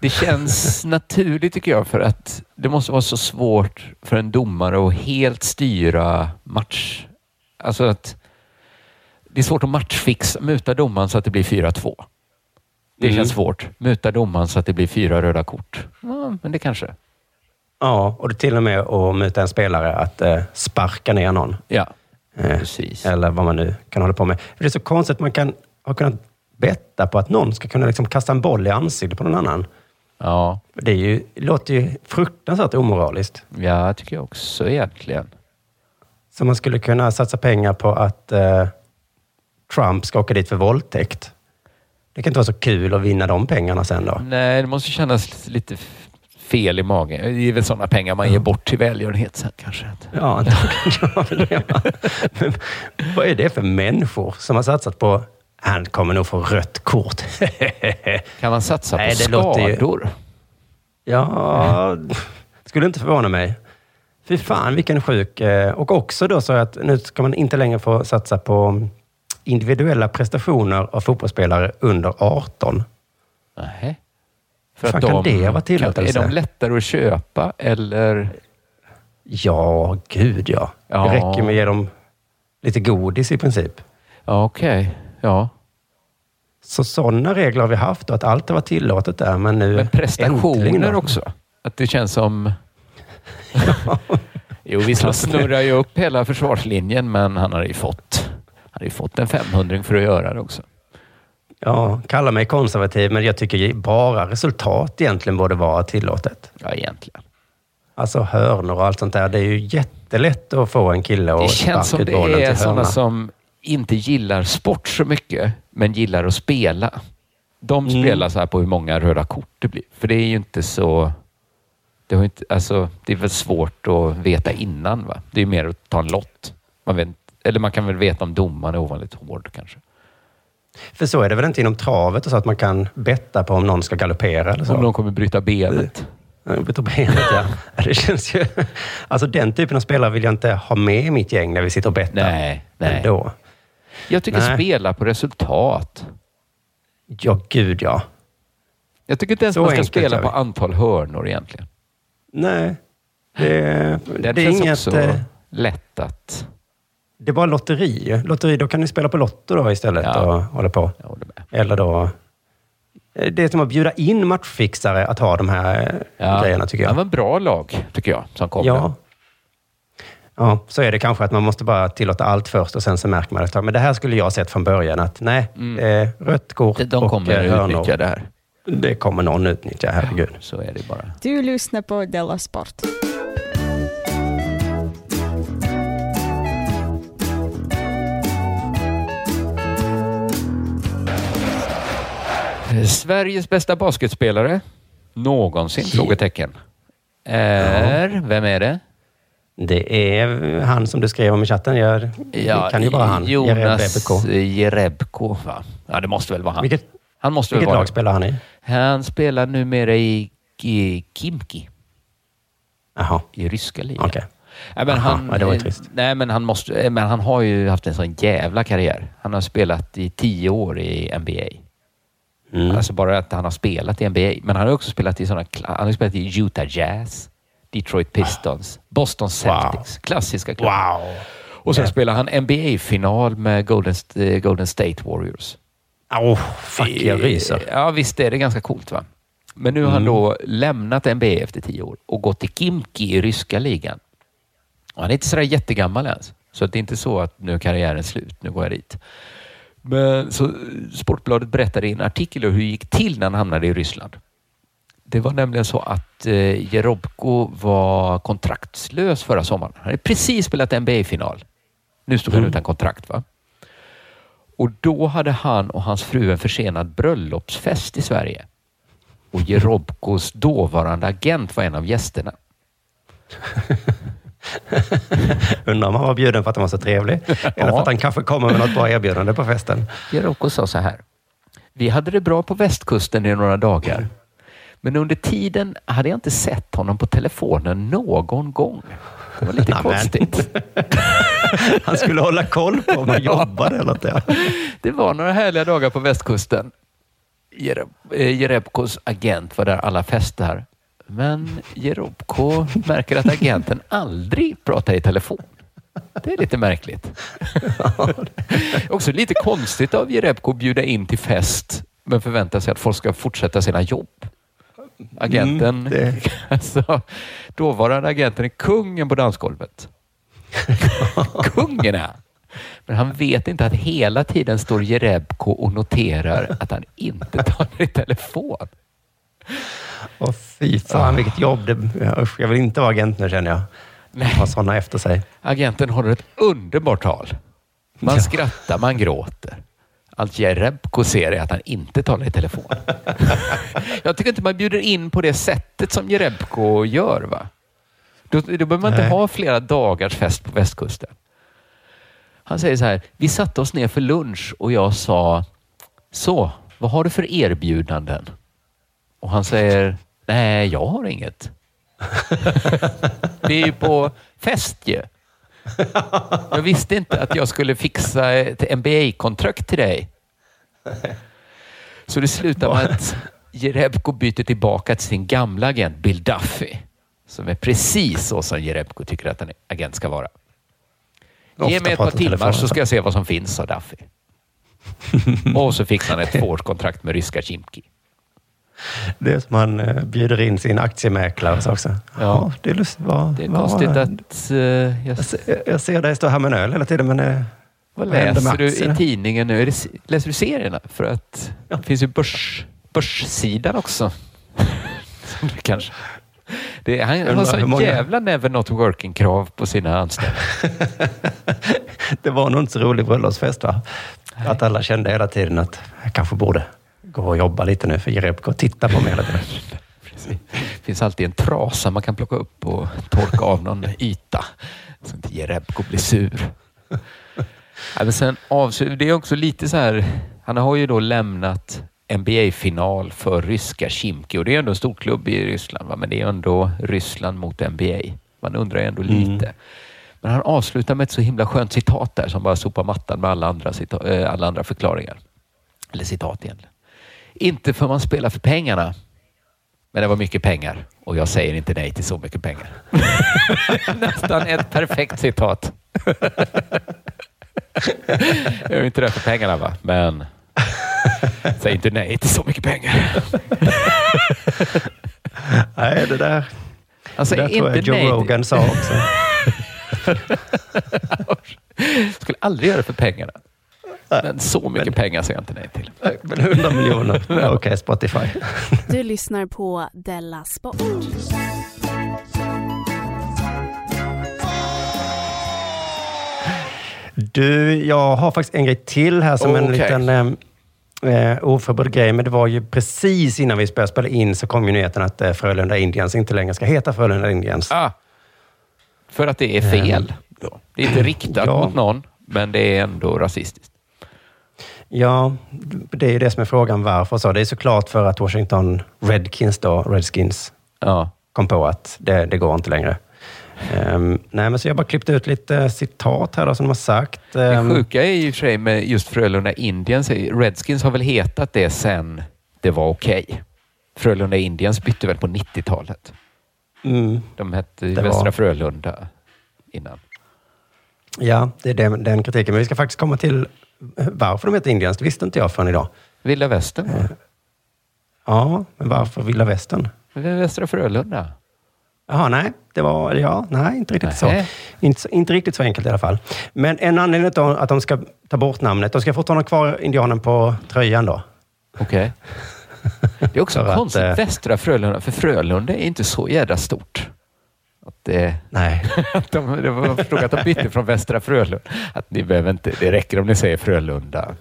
Det känns naturligt tycker jag för att det måste vara så svårt för en domare att helt styra match. Alltså att det är svårt att matchfixa, muta domaren så att det blir 4-2. Det Mm. känns svårt. Muta domaren så att det blir fyra röda kort. Ja, men det kanske. Ja, och det till och med att muta en spelare att eh, sparka ner någon. Ja, eh, precis. Eller vad man nu kan hålla på med. För det är så konstigt att man kan ha kunnat betta på att någon ska kunna liksom kasta en boll i ansiktet på någon annan. Ja. Det är ju, det låter ju fruktansvärt omoraliskt. Ja, tycker jag också egentligen. Så man skulle kunna satsa pengar på att eh, Trump ska åka dit för våldtäkt. Det kan inte vara så kul att vinna de pengarna sen då. Nej, det måste kännas lite fel i magen. Det är väl sådana pengar man ger bort till välgörenhet sen kanske. Ja, antagligen? Men vad är det för människor som har satsat på han kommer nog få rött kort. Kan man satsa på Nej, det låter ju- skador? Ja, skulle inte förvåna mig. Fy fan vilken sjuk... eh, Och också då så att nu ska man inte längre få satsa på individuella prestationer av fotbollsspelare under 18. Nej. För fan kan det vara tillåtelse? Är de lättare att köpa eller? Ja, gud ja. Ja. Det räcker med att ge dem lite godis i princip. Ja, okej. Ja. Så sådana regler har vi haft och att allt har varit tillåtet där. Men nu Men prestationer också? Att det känns som... jo, visst, han snurrar ju upp hela försvarslinjen, men han har ju fått, har ju fått en 500 för att göra det också. Ja, kalla mig konservativ, men jag tycker bara resultat egentligen borde vara tillåtet. Ja, egentligen. Alltså hörnor och allt sånt där. Det är ju jättelätt att få en kille Det att känns som sparka ut bollen det är till sådana hörna. som inte gillar sport så mycket, men gillar att spela. De Mm. spelar så här på hur många röda kort det blir. För det är ju inte så... Det, har inte, alltså, det är väl svårt att veta innan. Va? Det är mer att ta en lott. Man vet, eller man kan väl veta om domaren är ovanligt hård kanske. För så är det väl inte inom travet så att man kan betta på om någon ska galoppera eller så? Om någon kommer bryta benet. Ja, Bryta benet, ja. Det känns ju... Alltså den typen av spelare vill jag inte ha med i mitt gäng när vi sitter och bettar. Nej, nej. Ändå. Jag tycker Nej. spela på resultat. Ja, gud ja. Jag tycker inte ens Så man ska enkelt spela på antal hörnor egentligen. Nej. Det, Det, det är inget... också eh, lätt att... Det är bara lotteri. Lotteri, då kan ni spela på Lotto då istället Ja. och hålla på. Eller då... eh, Det är som att bjuda in matchfixare att ha de här eh, grejerna tycker Det jag. var en bra lag, tycker jag, som kom. Ja. Ja, så är det kanske att man måste bara tillåta allt först och sen så märker man det. Men det här skulle jag sett från början att nej, eh, rött kort Mm. De och kommer eh, hörnor. utnyttja det här. Det kommer någon utnyttja, herregud. Så är det bara. Du lyssnar på Della Sport. Sveriges bästa basketspelare någonsin? Frågetecken. Är, vem är det? Det är han som du skrev om i chatten. Jag, det kan ju vara han. Jonas Jerebko. Va? Ja, det måste väl vara han. Vilket, han måste väl vilket vara lag spelar han i? Han spelar numera i Kimki. Jaha. I ryska ligan. Okej. Nej, men Aha, han, ja, det var ju trist. Nej, men han, måste, men han har ju haft en sån jävla karriär. Han har spelat i tio år i NBA. Mm. Alltså bara att han har spelat i NBA. Men han har också spelat i såna, han har spelat i Utah Jazz, Detroit Pistons, Boston Celtics. Klassiska klubbar. Wow. Och sen spelar han NBA-final med Golden, eh, Golden State Warriors. Oh, fuck, jag ryser. Ja, visst är det ganska coolt va? Men nu har han Mm. då lämnat NBA efter tio år och gått till Kimki i ryska ligan. Och han är inte sådär jättegammal ens. Så det är inte så att nu är karriären slut, nu går jag dit. Men så Sportbladet berättade i en artikel hur det gick till när han hamnade i Ryssland. Det var nämligen så att eh, Jerobko var kontraktslös förra sommaren. Han hade precis spelat NBA-final. Nu stod han utan kontrakt. va? Och då hade han och hans fru en försenad bröllopsfest i Sverige. Och Jerobkos dåvarande agent var en av gästerna. Undrar om han var bjuden för att han var så trevlig. Eller för att han kanske kommer med något bra erbjudande på festen. Jerobko sa så här. Vi hade det bra på västkusten i några dagar. Men under tiden hade jag inte sett honom på telefonen någon gång. Det var lite konstigt. Han skulle hålla koll på om han jobbade eller något. Ja. Det var några härliga dagar på västkusten. Jereb- eh, Jerebkos agent var där alla festar. Men Jerebko märker att agenten aldrig pratar i telefon. Det är lite märkligt. Också lite konstigt av Jerebko att bjuda in till fest men förvänta sig att folk ska fortsätta sina jobb. Agenten, Mm, det- alltså, dåvarande agenten är kungen på dansgolvet. kungen är. Men han vet inte att hela tiden står Jerebko och noterar att han inte talar i telefon. Och fy fan vilket jobb. Det, usch, jag vill inte vara agent nu känner jag. Ha sådana efter sig. Agenten håller ett underbart tal. Man Ja. skrattar, man gråter. Allt Jerebko ser är att han inte talar i telefon. Jag tycker inte man bjuder in på det sättet som Jerebko gör. va? Då, då behöver man inte Nej. ha flera dagars fest på västkusten. Han säger så här, vi satte oss ner för lunch och jag sa, så, vad har du för erbjudanden? Och han säger, nej, jag har inget. Vi är ju på fest ju. Jag visste inte att jag skulle fixa ett NBA-kontrakt till dig. Så det slutar med att Jerebko byter tillbaka till sin gamla agent Bill Duffy. Som är precis så som Jerebko tycker att en agent ska vara. Ge mig ett par timmar så ska jag se vad som finns, sa Duffy. Och så fick han ett tvåårskontrakt med ryska Chimki. Det är som han eh, bjuder in sin aktiemäklare så också. Ja, det är lustigt. Vad, Det är vad- konstigt att... eh, jag, Jag ser, dig stå här med en öl hela tiden, men eh, vad läser du i tidningen nu? Det, läser du serierna? För att det finns ju börs, börssidan också. Kanske... Det, han har så många- jävla never not working-krav på sina anställda. det var nog inte så rolig bröllopsfest va? Att alla kände hela tiden att jag kanske borde gå och jobba lite nu för Jerebko tittar på mig hela tiden. Det finns alltid en trasa man kan plocka upp och torka av någon yta så inte Jerebko blir sur. Ja, men sen det är också lite så här, han har ju då lämnat NBA-final för ryska Chimki och det är ändå en stor klubb i Ryssland, va? men det är ändå Ryssland mot NBA. Man undrar ju ändå lite. Men han avslutar med ett så himla skönt citat där som bara sopar mattan med alla andra, eh, alla andra förklaringar. Eller citat egentligen. Inte för man spelar för pengarna, men det var mycket pengar och jag säger inte nej till så mycket pengar. Nästan ett perfekt citat. jag är inte där för pengarna va, men säg inte nej till så mycket pengar. Nej, det där, Alltså, det där tror jag Joe Rogan sa också. Skulle aldrig göra det för pengarna. Men så mycket pengar säger jag inte nej till. Men 100 miljoner. Ja, Okej, Spotify. Du lyssnar på Della Sport. Du, jag har faktiskt en grej till här som en Okej. liten eh, eh, oförberedd grej. Men det var ju precis innan vi började spela in så kom ju nyheten att eh, Frölunda Indians inte längre ska heta Frölunda Indians. Ah, för att det är fel. Då. Det är inte riktat Ja. mot någon, men det är ändå rasistiskt. Ja, det är ju det som är frågan varför. Så det är såklart för att Washington Redskins, då, Redskins Ja. kom på att det, det går inte längre. Ehm, nej, men så jag bara klippt ut lite citat här då, som de har sagt. Det Ehm, sjuka är ju för sig med just Frölunda Indians. Redskins har väl hetat det sen det var okej. Frölunda Indians bytte väl på 90-talet. mm, De hette Det var- Västra Frölunda innan. Ja, det är den, den kritiken. Men vi ska faktiskt komma till varför de heter Indians. Det visste inte jag förrän idag. Vilda Västern va? Ja, men varför Vilda Västern? Västra Frölunda. Jaha, nej. Det var, ja, nej, inte riktigt Nähä. så. Inte, inte riktigt så enkelt i alla fall. Men en anledning till att de ska ta bort namnet, de ska fortfarande ha kvar indianen på tröjan då. Okej. Det är också För att, konstigt. eh, Västra Frölunda, för Frölunda är inte så jädra stort. Att det, Nej. att de, jag förstod att de bytte från Västra Frölunda. Att ni behöver inte, det räcker om ni säger Frölunda.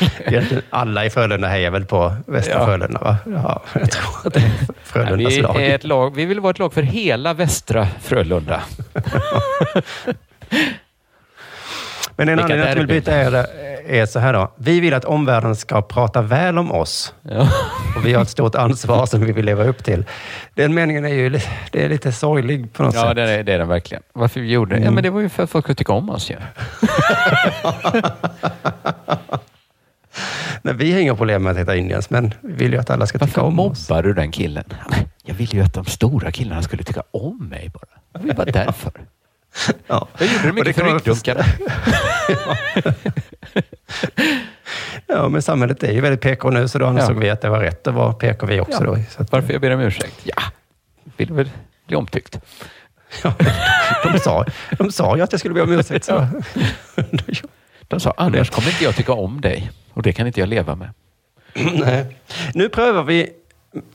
Alla i Frölunda hejar väl på Västra Ja. Frölunda, va? Ja, jag tror att det är Frölundas vi, lag. är ett lag. vi vill vara ett lag för hela Västra Frölunda. Men en Vilka anledning att vi vill byta är, är så här då. Vi vill att omvärlden ska prata väl om oss. Ja. Och vi har ett stort ansvar som vi vill leva upp till. Den meningen är ju det är lite sorglig på något Ja, sätt. det är, det är den verkligen. Varför vi gjorde det? Ja, Mm. men det var ju för att folk skulle tycka om oss ju. Nej, vi har inga problem med att heta Indians, men vi vill ju att alla ska tycka Varför om oss. mobbar du den killen? Ja, Jag ville ju att de stora killarna skulle tycka om mig bara. Det var bara därför. Ja. Jag gjorde det mycket för ryggdunkarna. Ja, men samhället är ju väldigt PK nu, så då ansåg Ja. vi att det var rätt att vara PK vi också. Ja. Då. Så att, Varför jag ber om ursäkt? Ja, vill väl bli omtyckt. de, sa, de sa ju att jag skulle be om ursäkt. Så. De sa, annars kommer inte jag tycka om dig. Och det kan inte jag leva med. Nej. Nu prövar vi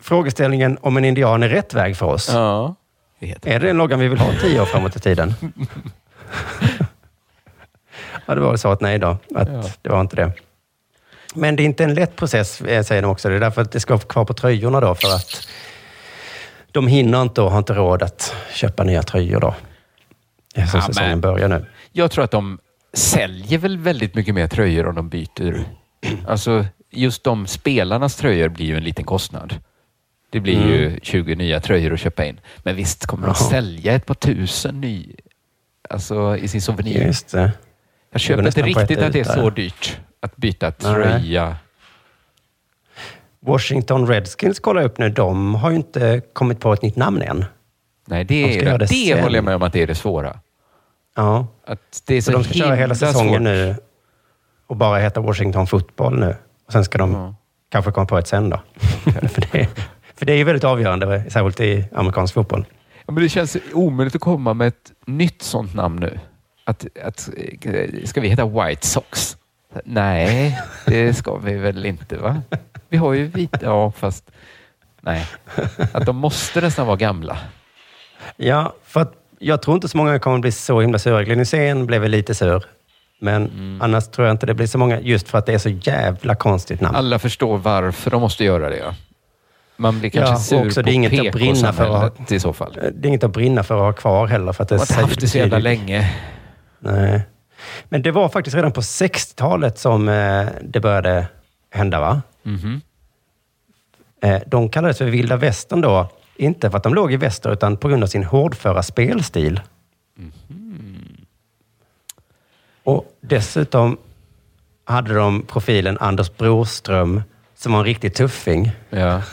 frågeställningen om en indian är rätt väg för oss. Ja. Är det en loggan vi vill ha tio år framåt i tiden? ja, det var så att nej då, att Ja. det var inte det. Men det är inte en lätt process, eh, säger de också. Det är därför att det ska vara kvar på tröjorna då, för att de hinner inte och har inte råd att köpa nya tröjor då. Eftersom Ja, säsongen men- börjar nu. Jag tror att de säljer väl väldigt mycket mer tröjor om de byter. Alltså, just de spelarnas tröjor blir ju en liten kostnad. Det blir ju Mm. 20 nya tröjor att köpa in. Men visst kommer de sälja ett par tusen ny, alltså i sin souvenir. Just det. Jag köper inte riktigt att det är så dyrt att byta Nej. tröja. Washington Redskins, kolla upp nu, de har ju inte kommit på ett nytt namn än. Nej, De det, ska är, det, det håller jag med om att det är det svåra. Ja. Att det är så, Så de ska köra hela säsongen svårt. nu och bara heta Washington Football nu. Och sen ska de Ja. kanske komma på ett sen då. för, det, för det är ju väldigt avgörande, särskilt i amerikansk fotboll. Ja, men det känns omöjligt att komma med ett nytt sånt namn nu. Att, att, ska vi heta White Sox? Nej, det ska vi väl inte va? Vi har ju vita, ja fast nej. Att de måste nästan vara gamla. Ja, för att jag tror inte så många kommer bli så himla sura. Glenn Hysén blev väl lite sur. Men Mm. annars tror jag inte det blir så många, just för att det är så jävla konstigt namn. Alla förstår varför de måste göra det. Ja. Man blir kanske Ja, sur också på det är inget att brinna för att ha- i så fall. Det är inget att brinna för att ha kvar heller. För att det De har inte haft det så jävla länge. Nej. Men det var faktiskt redan på 60-talet som eh, det började hända, va? Mhm. Eh, de kallades för vilda västern då, inte för att de låg i väster, utan på grund av sin hårdföra spelstil. Och dessutom hade de profilen Anders Broström, som var en riktig tuffing. Ja.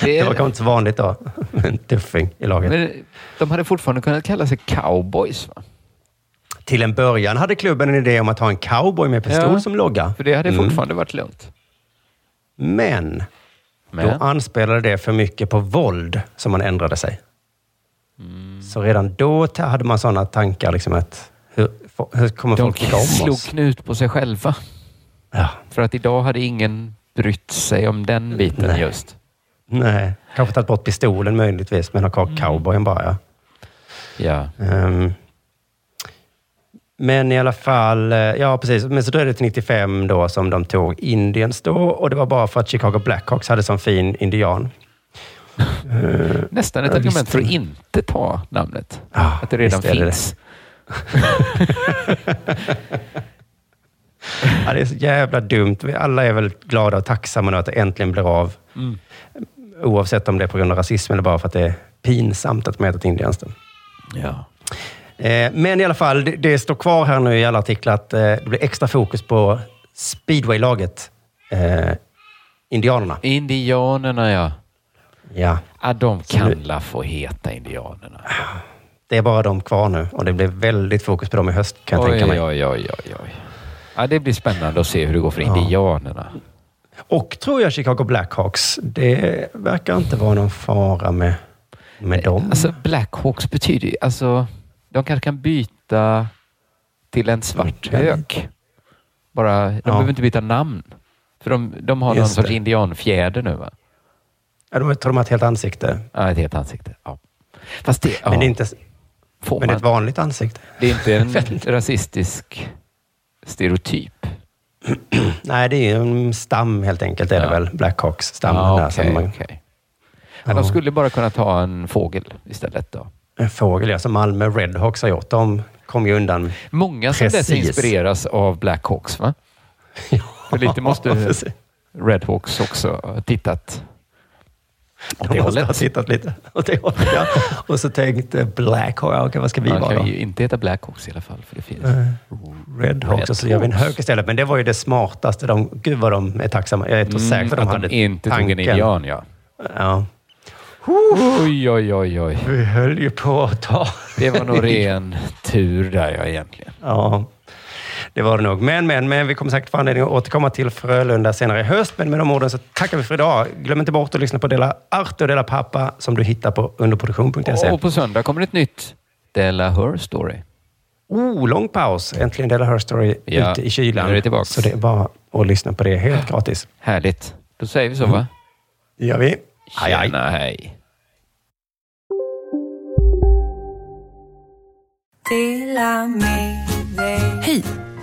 Det var kanske inte så vanligt då, en tuffing i laget. Men de hade fortfarande kunnat kalla sig cowboys. Va? Till en början hade klubben en idé om att ha en cowboy med pistol Ja, som logga. För det hade Mm. fortfarande varit lugnt. Men, Men? då anspelade det för mycket på våld som man ändrade sig. Mm. Så redan då hade man sådana tankar, liksom att hur, hur kommer De folk tycka om slog oss? knut på sig själva. Ja. För att idag hade ingen brytt sig om den biten Nej. just. Nej, kanske tagit bort pistolen möjligtvis, men ha kvar Mm. cowboyen bara. Ja. Ehm, men i alla fall, eh, ja precis. Men så dröjde det till 95 då som de tog Indians då och det var bara för att Chicago Blackhawks hade sån fin indian. Nästan ett Ja, argument för att inte ta namnet. Ja, att det redan är det finns. ja, det är så jävla dumt. Vi alla är väl glada och tacksamma nu att det äntligen blir av. Mm. Oavsett om det är på grund av rasism eller bara för att det är pinsamt att de heter Indians. då. Ja. Eh, Men i alla fall, det, det står kvar här nu i alla artiklar att eh, det blir extra fokus på speedwaylaget, eh, Indianerna. Indianerna ja. Ja, ja de kan nu- la få heta indianerna. det är bara de kvar nu och det blir väldigt fokus på dem i höst kan jag oj, tänka mig. oj, oj, oj, oj. Ja, det blir spännande att se hur det går för Ja. indianerna. Och tror jag Chicago Blackhawks, det verkar inte vara någon fara med, med dem. Alltså Blackhawks betyder ju, alltså, de kanske kan byta till en svart hök. Bara, de behöver inte byta namn. För de, de har någon Just sorts det. indianfjäder nu va? Ja, de tror de har ett helt ansikte. Ja, ett helt ansikte. Ja. Fast det, ja. Men det är inte... Får Men det är man- ett vanligt ansikte. Det är inte en rasistisk stereotyp. Nej, det är en stam helt enkelt. Är det Ja. väl Blackhawks-stammen. Ja, där, okej, som man- okej. Men de skulle bara kunna ta en fågel istället då. En fågel, ja, som Malmö Redhawks har gjort. De kom ju undan. Många som dess Precis. inspireras av Blackhawks, va? För lite måste. Redhawks också ha tittat åt det De måste ha hållet. tittat lite åt det hållet. Ja. Och så tänkte Blackhawks, okej, vad ska vi Man vara kan då? ju inte heta Blackhawks i alla fall. För det finns. Eh, Redhawks och så gör vi en hög istället. Men det var ju det smartaste. De, gud vad de är tacksamma. Jag är inte Mm, säker på att de att hade de inte tog en tanken. indian, ja. Ja. Oj, oj, oj, oj. Vi höll ju på att ta... Det var nog ren tur där, ja, egentligen. Ja, det var det nog. Men, men, men vi kommer säkert få anledning att återkomma till Frölunda senare i höst. Men med de orden så tackar vi för idag. Glöm inte bort att lyssna på Dela Art och Dela Pappa som du hittar på underproduktion.se. Och på söndag kommer ett nytt Della Her Story. Oh, lång paus. Äntligen Dela Her Story Ja, ute i kylan. nu är det tillbaka. Så det är bara att lyssna på det helt gratis. Härligt. Då säger vi så, va? Det gör vi. Tjena, hej. Hej!